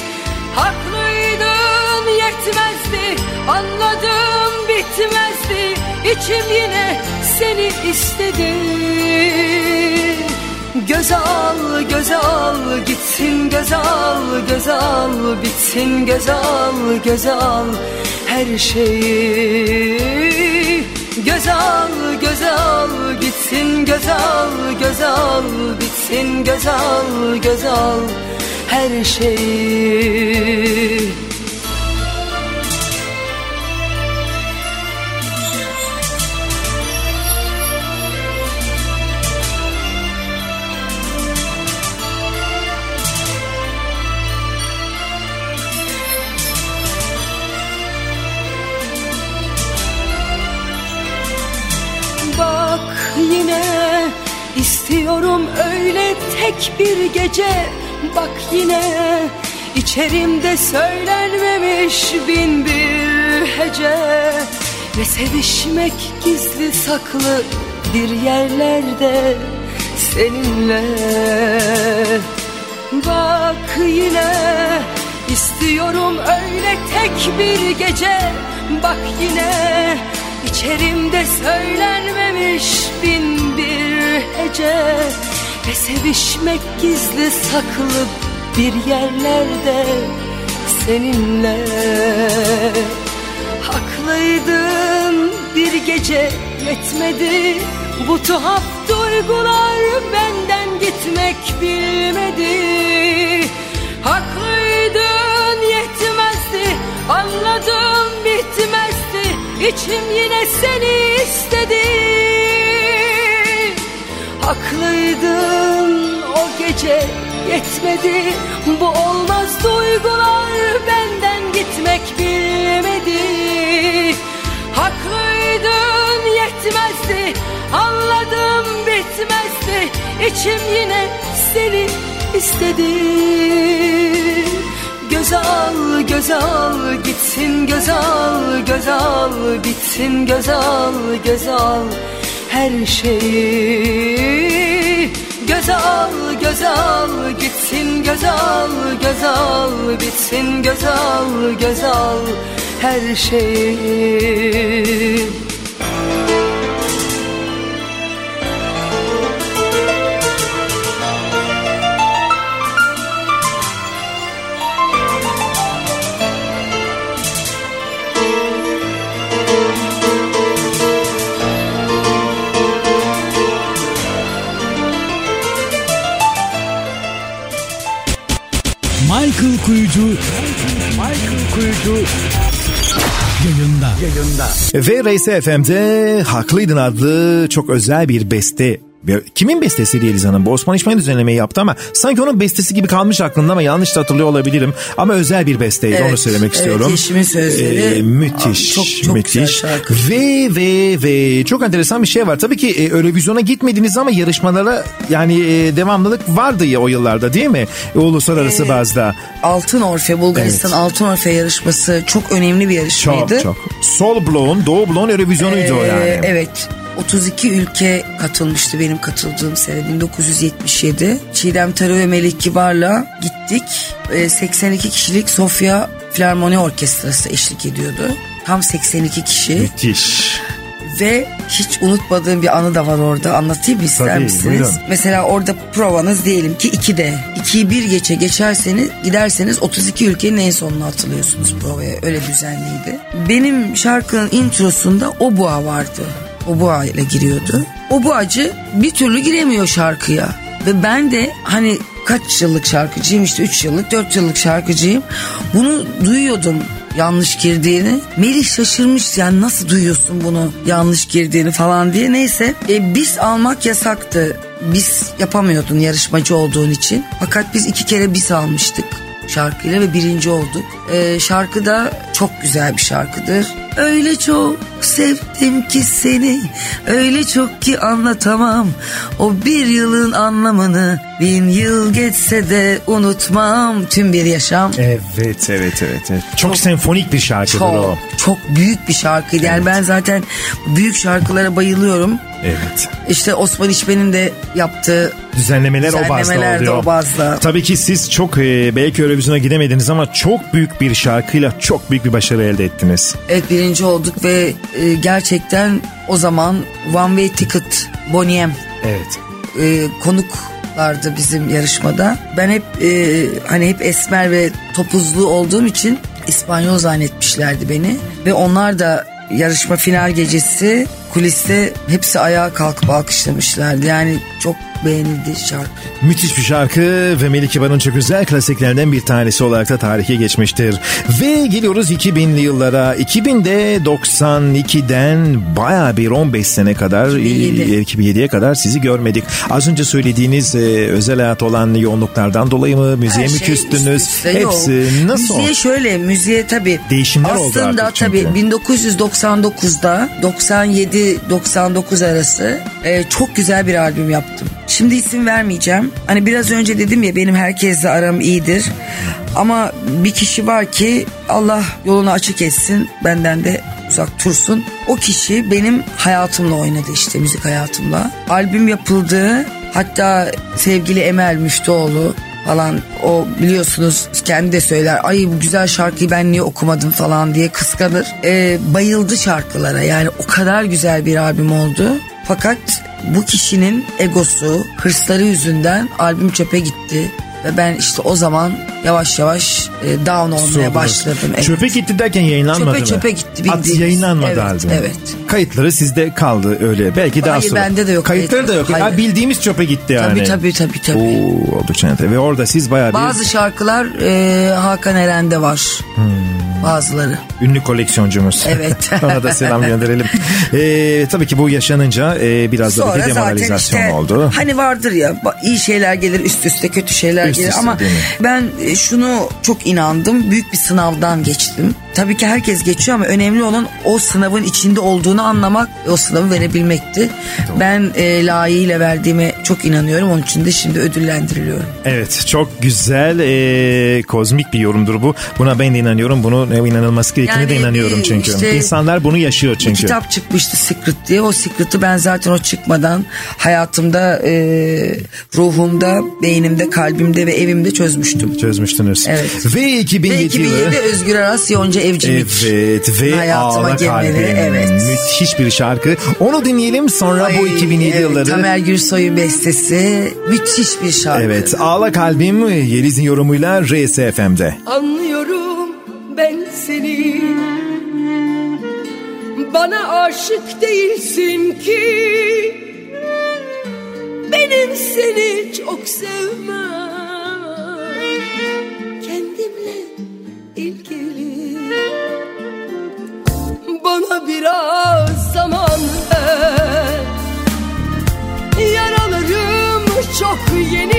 Haklıydın yetmezdi anladım bitmezdi. İçim yine seni istedi. Göz al, göz al, gitsin göz al, göz al, bitsin göz al, göz al her şeyi. Göz al, göz al, gitsin göz al, göz al, bitsin göz al, göz al her şeyi. İstiyorum öyle tek bir gece. Bak yine içerimde söylenmemiş bin bir hece. Ve sevişmek gizli saklı bir yerlerde seninle. Bak yine istiyorum öyle tek bir gece. Bak yine içerimde söylenmemiş bin bir hece Ve sevişmek gizli saklı bir yerlerde seninle. Haklıydın bir gece yetmedi. Bu tuhaf duygular benden gitmek bilmedi. Haklıydın yetmezdi. Anladım bitmezdi İçim yine seni istedi. Haklıydın o gece yetmedi. Bu olmaz duygular benden gitmek bilmedi. Haklıydın yetmezdi. Anladım bitmezdi. İçim yine seni istedi Göz al göz al gitsin göz al göz al bitsin göz al göz al her şeyi. Göze al göze al gitsin göze al göze al bitsin göze al göze al her şeyi yayında. Ve Race FM'de Haklıydın adlı çok özel bir beste Kimin bestesi Yeliz Hanım? Bu Osman İsmail düzenlemeyi yaptı ama sanki onun bestesi gibi kalmış aklımda ama yanlış da hatırlıyor olabilirim. Ama özel bir besteydi Evet, onu söylemek evet, istiyorum. Ee, Yeşim'in sözleri. müthiş. Çok- çok müthiş. Ve ve ve çok enteresan bir şey var. Tabii ki e, Eurovizyona gitmediniz ama yarışmalara yani e, devamlılık vardı ya o yıllarda değil mi? E, uluslararası bazda. Altın Orfe, Bulgaristan Evet. Altın Orfe yarışması çok önemli bir yarışmaydı. Çok çok. Sol bloğun, Doğu bloğun Eurovizyonuydu o Ee, yani. Evet. 32 ülke katılmıştı benim katıldığım sene 1977. Çiğdem Tarı ve Melih Kibar'la gittik. Ee, 82 kişilik Sofya Filarmoni Orkestrası eşlik ediyordu. Tam 82 kişi Müthiş. ve hiç unutmadığım bir anı da var orada. Anlatayım mı ister Tabii, misiniz? buyurun. Mesela orada provanız diyelim ki 2'de. 2'yi bir geçe geçerseniz giderseniz 32 ülkenin en sonuna atılıyorsunuz provaya. Öyle düzenliydi. Benim şarkının introsunda Obua vardı. Obua ile giriyordu. Obuacı bir türlü giremiyor şarkıya. Ve ben de hani kaç yıllık şarkıcıyım işte 3 yıllık 4 yıllık şarkıcıyım. Bunu duyuyordum yanlış girdiğini. Melih şaşırmış yani nasıl duyuyorsun bunu yanlış girdiğini falan diye. Neyse e, biz almak yasaktı. Biz yapamıyordun yarışmacı olduğun için. Fakat biz iki kere biz almıştık şarkıyla ve birinci olduk. E, şarkı da çok güzel bir şarkıdır. Öyle çok sevdim ki seni Öyle çok ki anlatamam O bir yılın anlamını Bin yıl geçse de unutmam Tüm bir yaşam Evet evet evet. evet. Çok, senfonik bir şarkıdır çok, o. çok büyük bir şarkıydı. Yani ben zaten büyük şarkılara bayılıyorum. Evet. İşte Osman İşben'in de yaptığı Düzenlemeler, o bazda Düzenlemeler oluyor. o bazda. Tabii ki siz çok e, belki Eurovision'a gidemediniz ama çok büyük bir şarkıyla çok büyük bir başarı elde ettiniz. evet birinci olduk ve e, gerçekten o zaman One Way Ticket Boniem Evet. e, konuklardı bizim yarışmada. Ben hep e, hani hep esmer ve topuzlu olduğum için İspanyol zannetmişlerdi beni ve onlar da yarışma final gecesi kuliste hepsi ayağa kalkıp alkışlamışlardı. Yani çok beğenildi şarkı. Müthiş bir şarkı ve Melike Kibar'ın çok özel klasiklerden bir tanesi olarak da tarihe geçmiştir. Ve geliyoruz 2000'li yıllara. 2000'de 92'den baya bir 15 sene kadar 2007. e, 2007'ye kadar sizi görmedik. Az önce söylediğiniz e, özel hayat olan yoğunluklardan dolayı mı müziğe Her mi şey küstünüz? üst üste, yok. Hepsi nasıl? Müziğe şöyle müziğe tabii. Değişimler oldu Aslında artık çünkü. tabii 1999'da 97-99 arası e, çok güzel bir albüm yaptım. Şimdi isim vermeyeceğim. Hani biraz önce dedim ya benim herkesle aram iyidir. Ama bir kişi var ki Allah yolunu açık etsin benden de uzak tursun. O kişi benim hayatımla oynadı işte müzik hayatımla. Albüm yapıldı. Hatta sevgili Emel Müftüoğlu falan o biliyorsunuz kendi de söyler ay bu güzel şarkıyı ben niye okumadım falan diye kıskanır. Ee, bayıldı şarkılara yani o kadar güzel bir albüm oldu. Fakat bu kişinin egosu, hırsları yüzünden albüm çöpe gitti. Ve ben işte o zaman yavaş yavaş e, down olmaya Sordunuz. başladım. Evet. Çöpe gitti derken yayınlanmadı Çöpe mı? çöpe gitti At bildiğiniz. yayınlanmadı Evet, albüm. evet. Kayıtları sizde kaldı öyle. Belki daha Hayır, sonra. bende de yok Kayıtları da yok. Hayır. bildiğimiz çöpe gitti yani. Tabii tabii tabii tabii. Oo, oldukça enteresan. Ve orada siz bayağı bir Bazı şarkılar e, Hakan Eren'de var. Bazıları. ünlü koleksiyoncumuz. Evet. <laughs> Ona da selam gönderelim. Ee, <laughs> tabii ki bu yaşanınca e, biraz da bir demoralizasyon işte oldu. hani vardır ya iyi şeyler gelir üst üste kötü şeyler Üst gelir üste ama ben e, şunu çok inandım büyük bir sınavdan geçtim. Tabii ki herkes geçiyor ama önemli olan o sınavın içinde olduğunu anlamak o sınavı verebilmekti. Ben e, layığıyla verdiğime çok inanıyorum. Onun için de şimdi ödüllendiriliyorum. Evet çok güzel e, kozmik bir yorumdur bu. Buna ben de inanıyorum. Bunu inanılması gerektiğine de Yani, inanıyorum e, çünkü. işte- İnsanlar bunu yaşıyor Bir çünkü. kitap çıkmıştı Secret diye. O Secret'ı ben zaten o çıkmadan hayatımda, e, ruhumda, beynimde, kalbimde ve evimde çözmüştüm. Çözmüştünüz. Evet. Ve 2007, Ve yılı. 2007 Özgür Aras Yonca Evcimik. Evet ve Hayatıma Ağla Kalbim. evet. Müthiş bir şarkı. Onu dinleyelim sonra bu Ay, 2007 evet, yılları. Tamer Gürsoy'un bestesi. Müthiş bir şarkı. Evet Ağla Kalbim Yeliz'in yorumuyla RSFM'de. Anlıyorum ben seni Bana aşık değilsin ki Benim seni çok sevmem Kendimle ilgili Bana biraz zaman çok yeni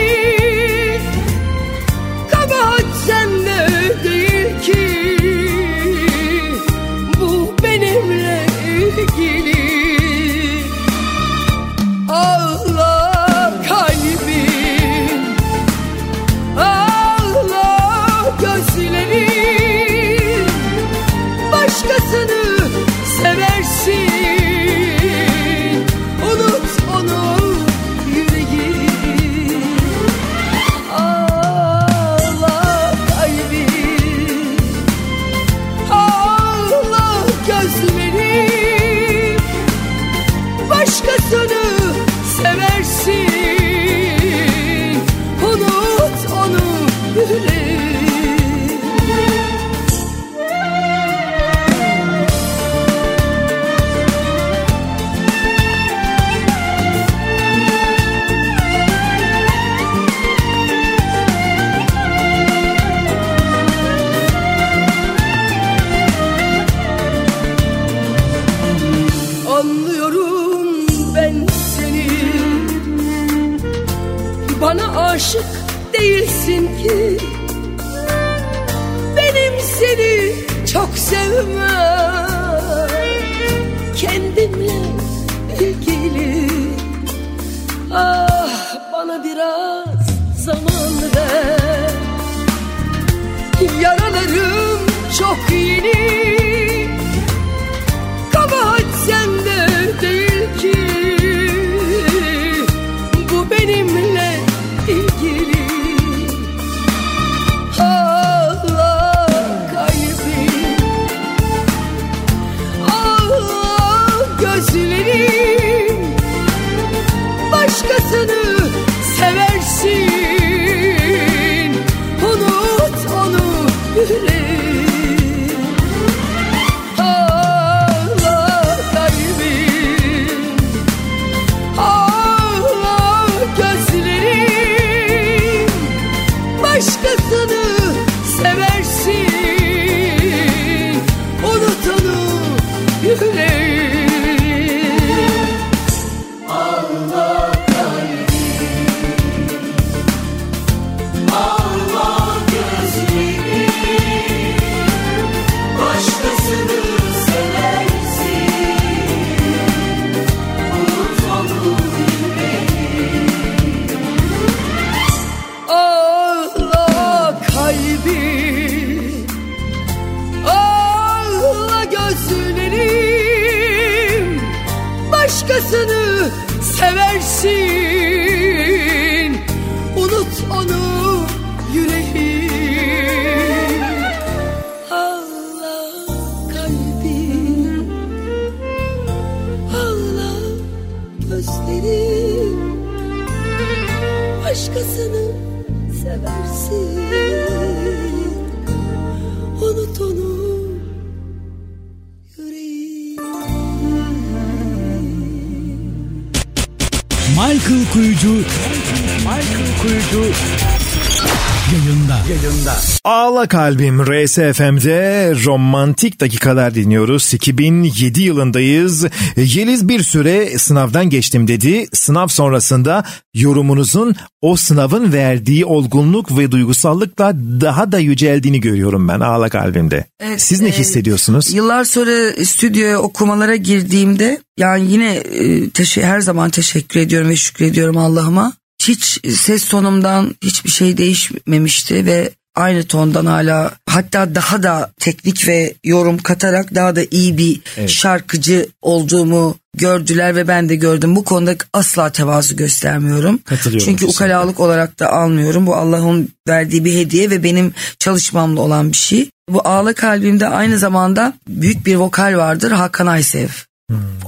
Kalbim RSFM'de romantik dakikalar dinliyoruz. 2007 yılındayız. Yeliz bir süre sınavdan geçtim dedi. Sınav sonrasında yorumunuzun o sınavın verdiği olgunluk ve duygusallıkla daha da yüceldiğini görüyorum ben Ağla Kalbim'de. Evet, Siz ne e, hissediyorsunuz? Yıllar sonra stüdyoya okumalara girdiğimde yani yine e, her zaman teşekkür ediyorum ve şükrediyorum Allah'ıma. Hiç ses tonumdan hiçbir şey değişmemişti ve aynı tondan hala hatta daha da teknik ve yorum katarak daha da iyi bir Evet. şarkıcı olduğumu gördüler ve ben de gördüm. Bu konuda asla tevazu göstermiyorum. Katılıyorum Çünkü kesinlikle. ukalalık olarak da almıyorum. Bu Allah'ın verdiği bir hediye ve benim çalışmamla olan bir şey. Bu Ağla Kalbim'de aynı zamanda büyük bir vokal vardır Hakan Aysev.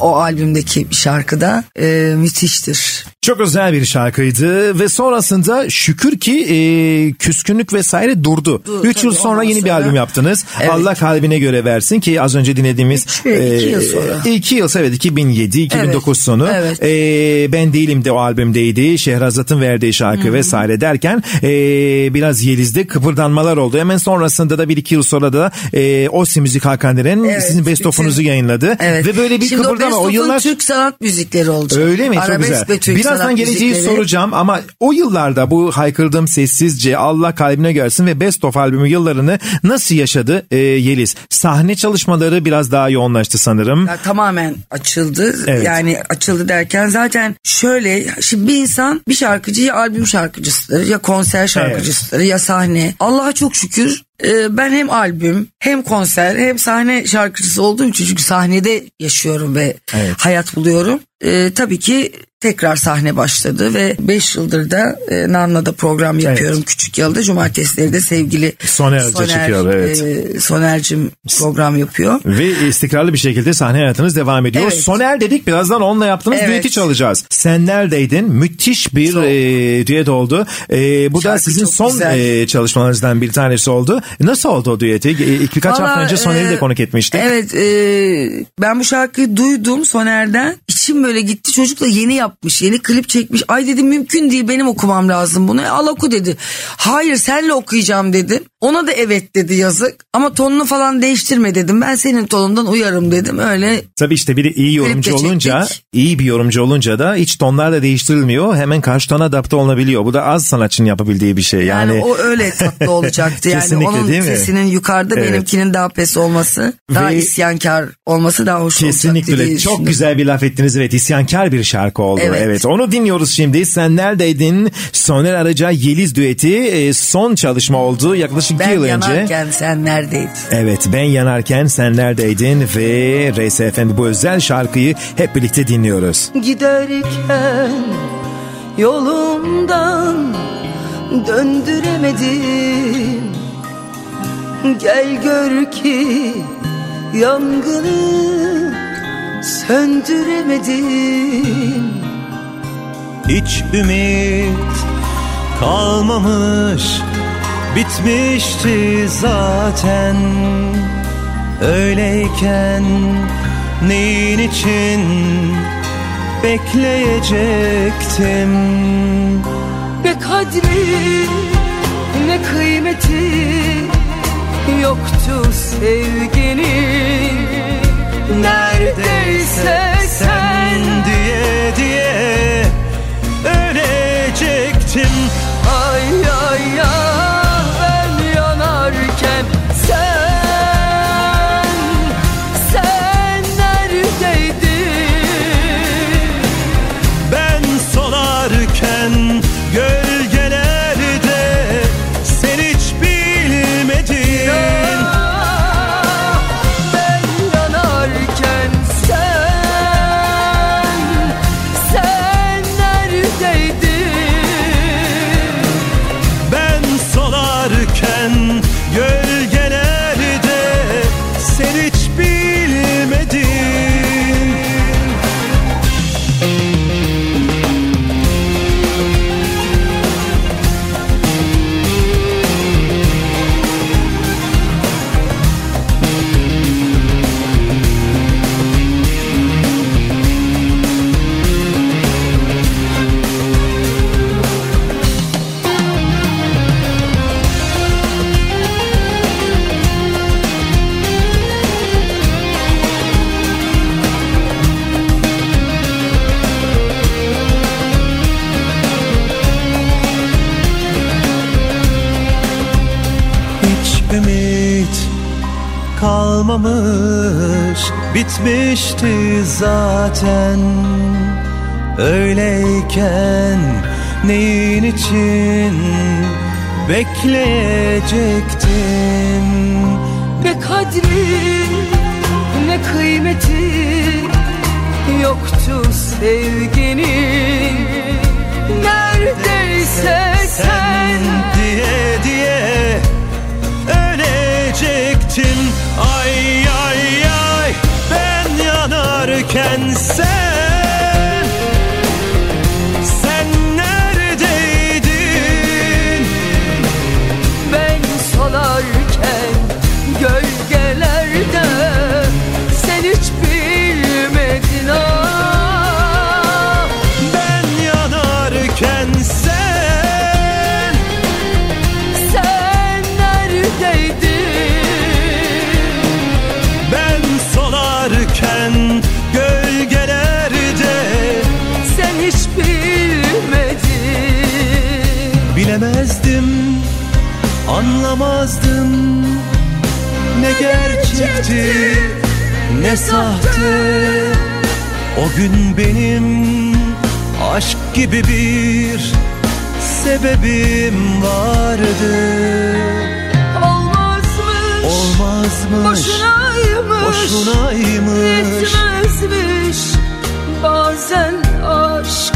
O albümdeki bir şarkıda e, müthiştir. Çok özel bir şarkıydı ve sonrasında şükür ki e, küskünlük vesaire durdu. Dur, 3 yıl sonra yeni bir sonra- albüm yaptınız. Evet. Allah kalbine göre versin ki az önce dinlediğimiz Üç ve iki yıl sonra. 2 yıl evet 2007 2009 Evet, sonu. evet. E, ben değilim de o albümdeydi. Şehrazat'ın verdiği şarkı vesaire derken e, biraz Yeliz'de kıpırdanmalar oldu. Hemen sonrasında da bir iki yıl sonra da e, Osi Müzik Hakan Deren Evet, sizin best of'unuzu yayınladı. Evet. Ve böyle bir Şimdi kıpırdama o, o yıllar Türk sanat müzikleri olacak. Öyle mi? Çok Arabesk güzel. ve Türk Birazdan geleceği müzikleri. soracağım ama o yıllarda bu haykırdığım sessizce Allah kalbine görsün ve Best of albümü yıllarını nasıl yaşadı e, Yeliz? Sahne çalışmaları biraz daha yoğunlaştı sanırım. Ya tamamen açıldı. Evet. Yani açıldı derken zaten şöyle şimdi bir insan bir şarkıcı ya albüm şarkıcısıdır ya konser şarkıcısıdır ya sahne. Allah'a çok şükür ben hem albüm hem konser hem sahne şarkıcısı olduğum için çünkü sahnede yaşıyorum ve Evet. hayat buluyorum. E, tabii ki tekrar sahne başladı ve 5 yıldır da e, Nanna'da program yapıyorum küçük yılda. Cumartesileri de sevgili Soner Hoca çıkıyor, evet. e, Soner'cim program yapıyor. Ve istikrarlı bir şekilde sahne hayatınız devam ediyor. Evet. Soner dedik birazdan onunla yaptığınız Evet. düeti çalacağız. Sen neredeydin? Müthiş bir Çok. e, düet oldu. E, bu da Şarkı sizin çok son güzel. e, çalışmalarınızdan bir tanesi oldu. Nasıl oldu o düeti? E, birkaç hafta Valla, önce Soner'i de e, konuk etmiştik. Evet e, ben bu şarkıyı duydum Soner'den. İçim böyle gitti çocuk da yeni yapmış yeni klip çekmiş. Ay dedim mümkün değil benim okumam lazım bunu. E, al oku dedi. Hayır senle okuyacağım dedim. Ona da evet dedi yazık. Ama tonunu falan değiştirme dedim. Ben senin tonundan uyarım dedim. Öyle Tabii işte biri iyi yorumcu olunca, iyi bir yorumcu olunca da hiç tonlar da değiştirilmiyor. Hemen karşı tona adapte olunabiliyor. Bu da az sanatçının yapabildiği bir şey. yani, Yani, o öyle tatlı olacaktı. <laughs> Yani Kesinlikle, onun değil mi? sesinin yukarıda Evet. benimkinin daha pes olması, daha Ve- isyankar olması daha hoş Kesinlikle olacaktı öyle. Çok düşündüm. güzel bir laf ettiniz. Evet isyankar bir şarkı oldu. Evet. Evet. onu dinliyoruz şimdi. Sen neredeydin? Soner Arıca Yeliz düeti e, son çalışma oldu yaklaşık Ben iki yıl önce. yanarken sen neredeydin? Evet ben yanarken sen neredeydin ve RSFM bu özel şarkıyı hep birlikte dinliyoruz. Giderken yolumdan döndüremedim Gel gör ki yangını söndüremedim. Hiç ümit kalmamış Bitmişti zaten. Öyleyken neyin için bekleyecektim? Ne kadri ne kıymeti yoktu sevginin Neredeyse sen diye diye ölecektim. Ay ay ay bitmişti zaten. Öyleyken neyin için bekleyecektim Ne kadri ne kıymeti yoktu sevginin Neredeyse sen diye diye ölecektin yanarken sen anlamazdım Ne gerçekti, ne sahte. O gün benim aşk gibi bir sebebim vardı. Olmazmış Olmazmış, Boşunaymış boşunaymış. Yetmezmiş. Bazen aşk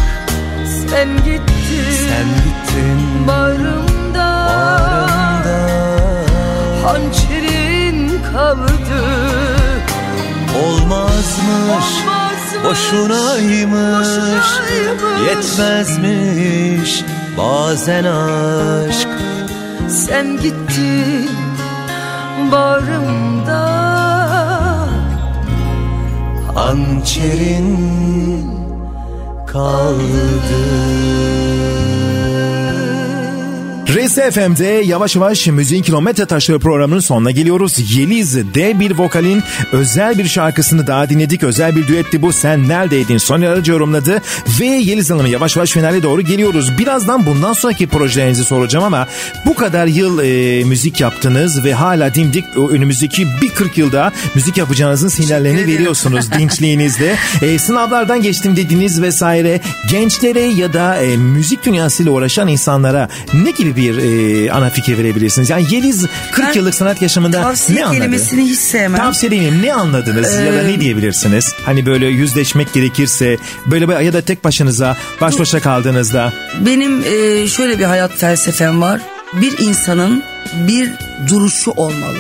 Sen gittin Sen gittin Bağrımda Hançerin kaldı Olmazmış, Olmazmış boşunaymış, Boşunaymış. yetmezmiş bazen aşk. Sen gittin Bağrımda Hançerin kaldı. RSFM'de yavaş yavaş Müziğin Kilometre Taşları programının sonuna geliyoruz. Yeliz D bir vokalin özel bir şarkısını daha dinledik. Özel bir düetti bu. Sen neredeydin? Soner Arıcı yorumladı. Ve Yeliz Hanım yavaş yavaş finale doğru geliyoruz. Birazdan bundan sonraki projelerinizi soracağım ama bu kadar yıl e, müzik yaptınız ve hala dimdik önümüzdeki bir 40 yılda müzik yapacağınızın sinyallerini veriyorsunuz <laughs> dinçliğinizle. E, sınavlardan geçtim dediniz vesaire. Gençlere ya da e, müzik dünyasıyla uğraşan insanlara ne gibi bir e, ana fikir verebilirsiniz? Yani Yeliz 40 Ben yıllık sanat yaşamında ne anladı? kelimesini hiç sevmem. Tavsiye demeyeyim ne anladınız ya da ne diyebilirsiniz? Hani böyle yüzleşmek gerekirse böyle bir- ya da tek başınıza baş başa kaldığınızda Benim e, şöyle bir hayat felsefem var. Bir insanın bir duruşu olmalı.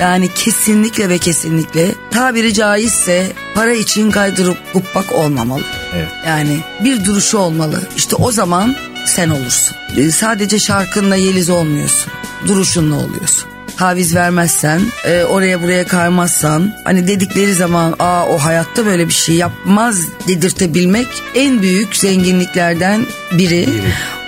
Yani kesinlikle ve kesinlikle tabiri caizse para için kaydırıp kuppak olmamalı. Evet. Yani bir duruşu olmalı. İşte o zaman sen olursun. E, sadece şarkınla yeliz olmuyorsun. Duruşunla oluyorsun. Taviz vermezsen, e, oraya buraya kaymazsan, hani dedikleri zaman aa o hayatta böyle bir şey yapmaz dedirtebilmek en büyük zenginliklerden biri.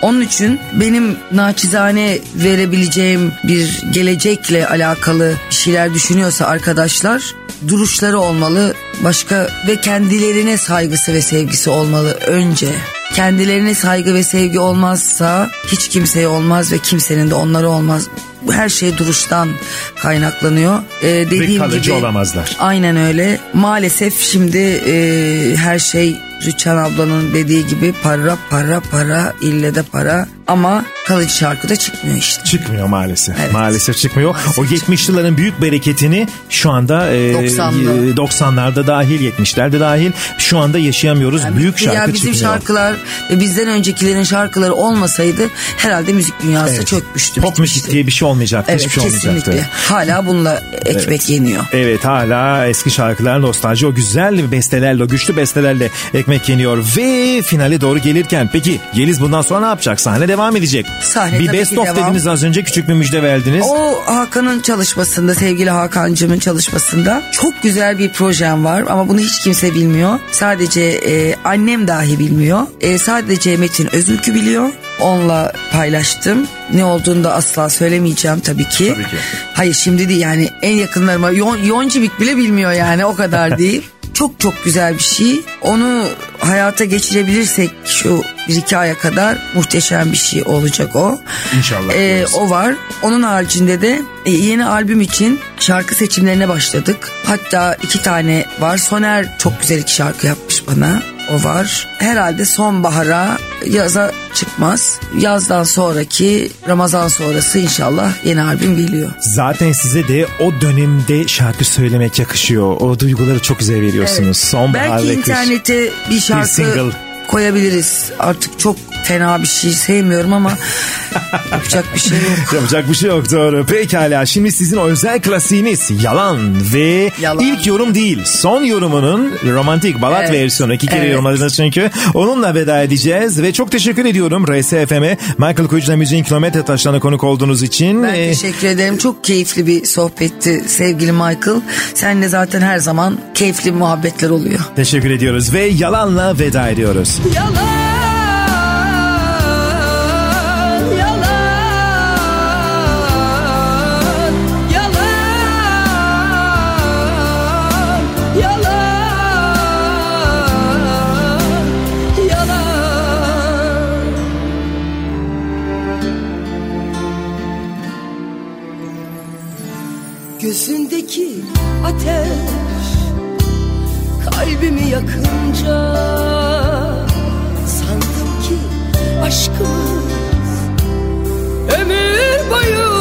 Onun için benim naçizane verebileceğim bir gelecekle alakalı bir şeyler düşünüyorsa arkadaşlar duruşları olmalı başka ve kendilerine saygısı ve sevgisi olmalı önce. Kendilerine saygı ve sevgi olmazsa hiç kimseye olmaz ve kimsenin de onlara olmaz. Her şey duruştan kaynaklanıyor. Ee, ve dediğim kalıcı gibi olamazlar. Aynen öyle. Maalesef şimdi e, her şey Rüçhan ablanın dediği gibi para para para ille de para ama kalıcı şarkı da çıkmıyor işte. Çıkmıyor maalesef. Evet. Maalesef çıkmıyor. Maalesef o 70'lilerin büyük bereketini şu anda e, 90'lı. e, 90'larda dahil 70'lerde dahil şu anda yaşayamıyoruz. büyük şarkı ya bizim çıkmıyor. şarkılar ve bizden öncekilerin şarkıları olmasaydı herhalde müzik dünyası Evet. çökmüştü. Pop müzik diye bir şey olmayacaktı. Evet hiçbir şey olmayacaktı. kesinlikle. Hala bununla ekmek Evet. yeniyor. Evet hala eski şarkılar nostalji o güzel bestelerle o güçlü bestelerle ekmek yeniyor ve finale doğru gelirken peki Yeliz bundan sonra ne yapacak? Sahne devam edecek. Sahne bir best of devam. dediniz az önce küçük bir müjde verdiniz. O Hakan'ın çalışmasında sevgili Hakan'cımın çalışmasında çok güzel bir projem var ama bunu hiç kimse bilmiyor. Sadece e, annem dahi bilmiyor. E, sadece Metin Özülkü biliyor. Onunla paylaştım. Ne olduğunu da asla söylemeyeceğim tabii ki. Tabii ki. Hayır şimdi değil yani en yakınlarıma Yon, Yoncibik bile bilmiyor yani o kadar <laughs> değil. Çok çok güzel bir şey. Onu hayata geçirebilirsek şu bir iki aya kadar muhteşem bir şey olacak o. İnşallah Ee, o var. Onun haricinde de e, yeni albüm için şarkı seçimlerine başladık. Hatta iki tane var. Soner çok güzel iki şarkı yapmış bana. Var. Herhalde sonbahara yaza çıkmaz. Yazdan sonraki Ramazan sonrası inşallah yeni albüm geliyor. Zaten size de o dönemde şarkı söylemek yakışıyor. O duyguları çok güzel veriyorsunuz. Sonbahar Belki ve kış. internete bir şarkı single. koyabiliriz. Artık çok fena bir şey sevmiyorum ama <laughs> yapacak bir şey yok. Yapacak bir şey yok doğru. Pekala şimdi sizin o özel klasiğiniz Yalan ve Yalan. ilk yorum değil son yorumunun romantik balat Evet. versiyonu. iki kere Evet. yorumladınız çünkü. Onunla veda edeceğiz ve çok teşekkür ediyorum RSFM'e Michael Koyucu'na müziğin kilometre taşlarına konuk olduğunuz için. Ben Ee, teşekkür ederim. Çok keyifli bir sohbetti sevgili Michael. Seninle zaten her zaman keyifli muhabbetler oluyor. teşekkür ediyoruz ve yalanla veda ediyoruz. Yalan, kalbimi yakınca sandım ki aşkımız ömür boyunca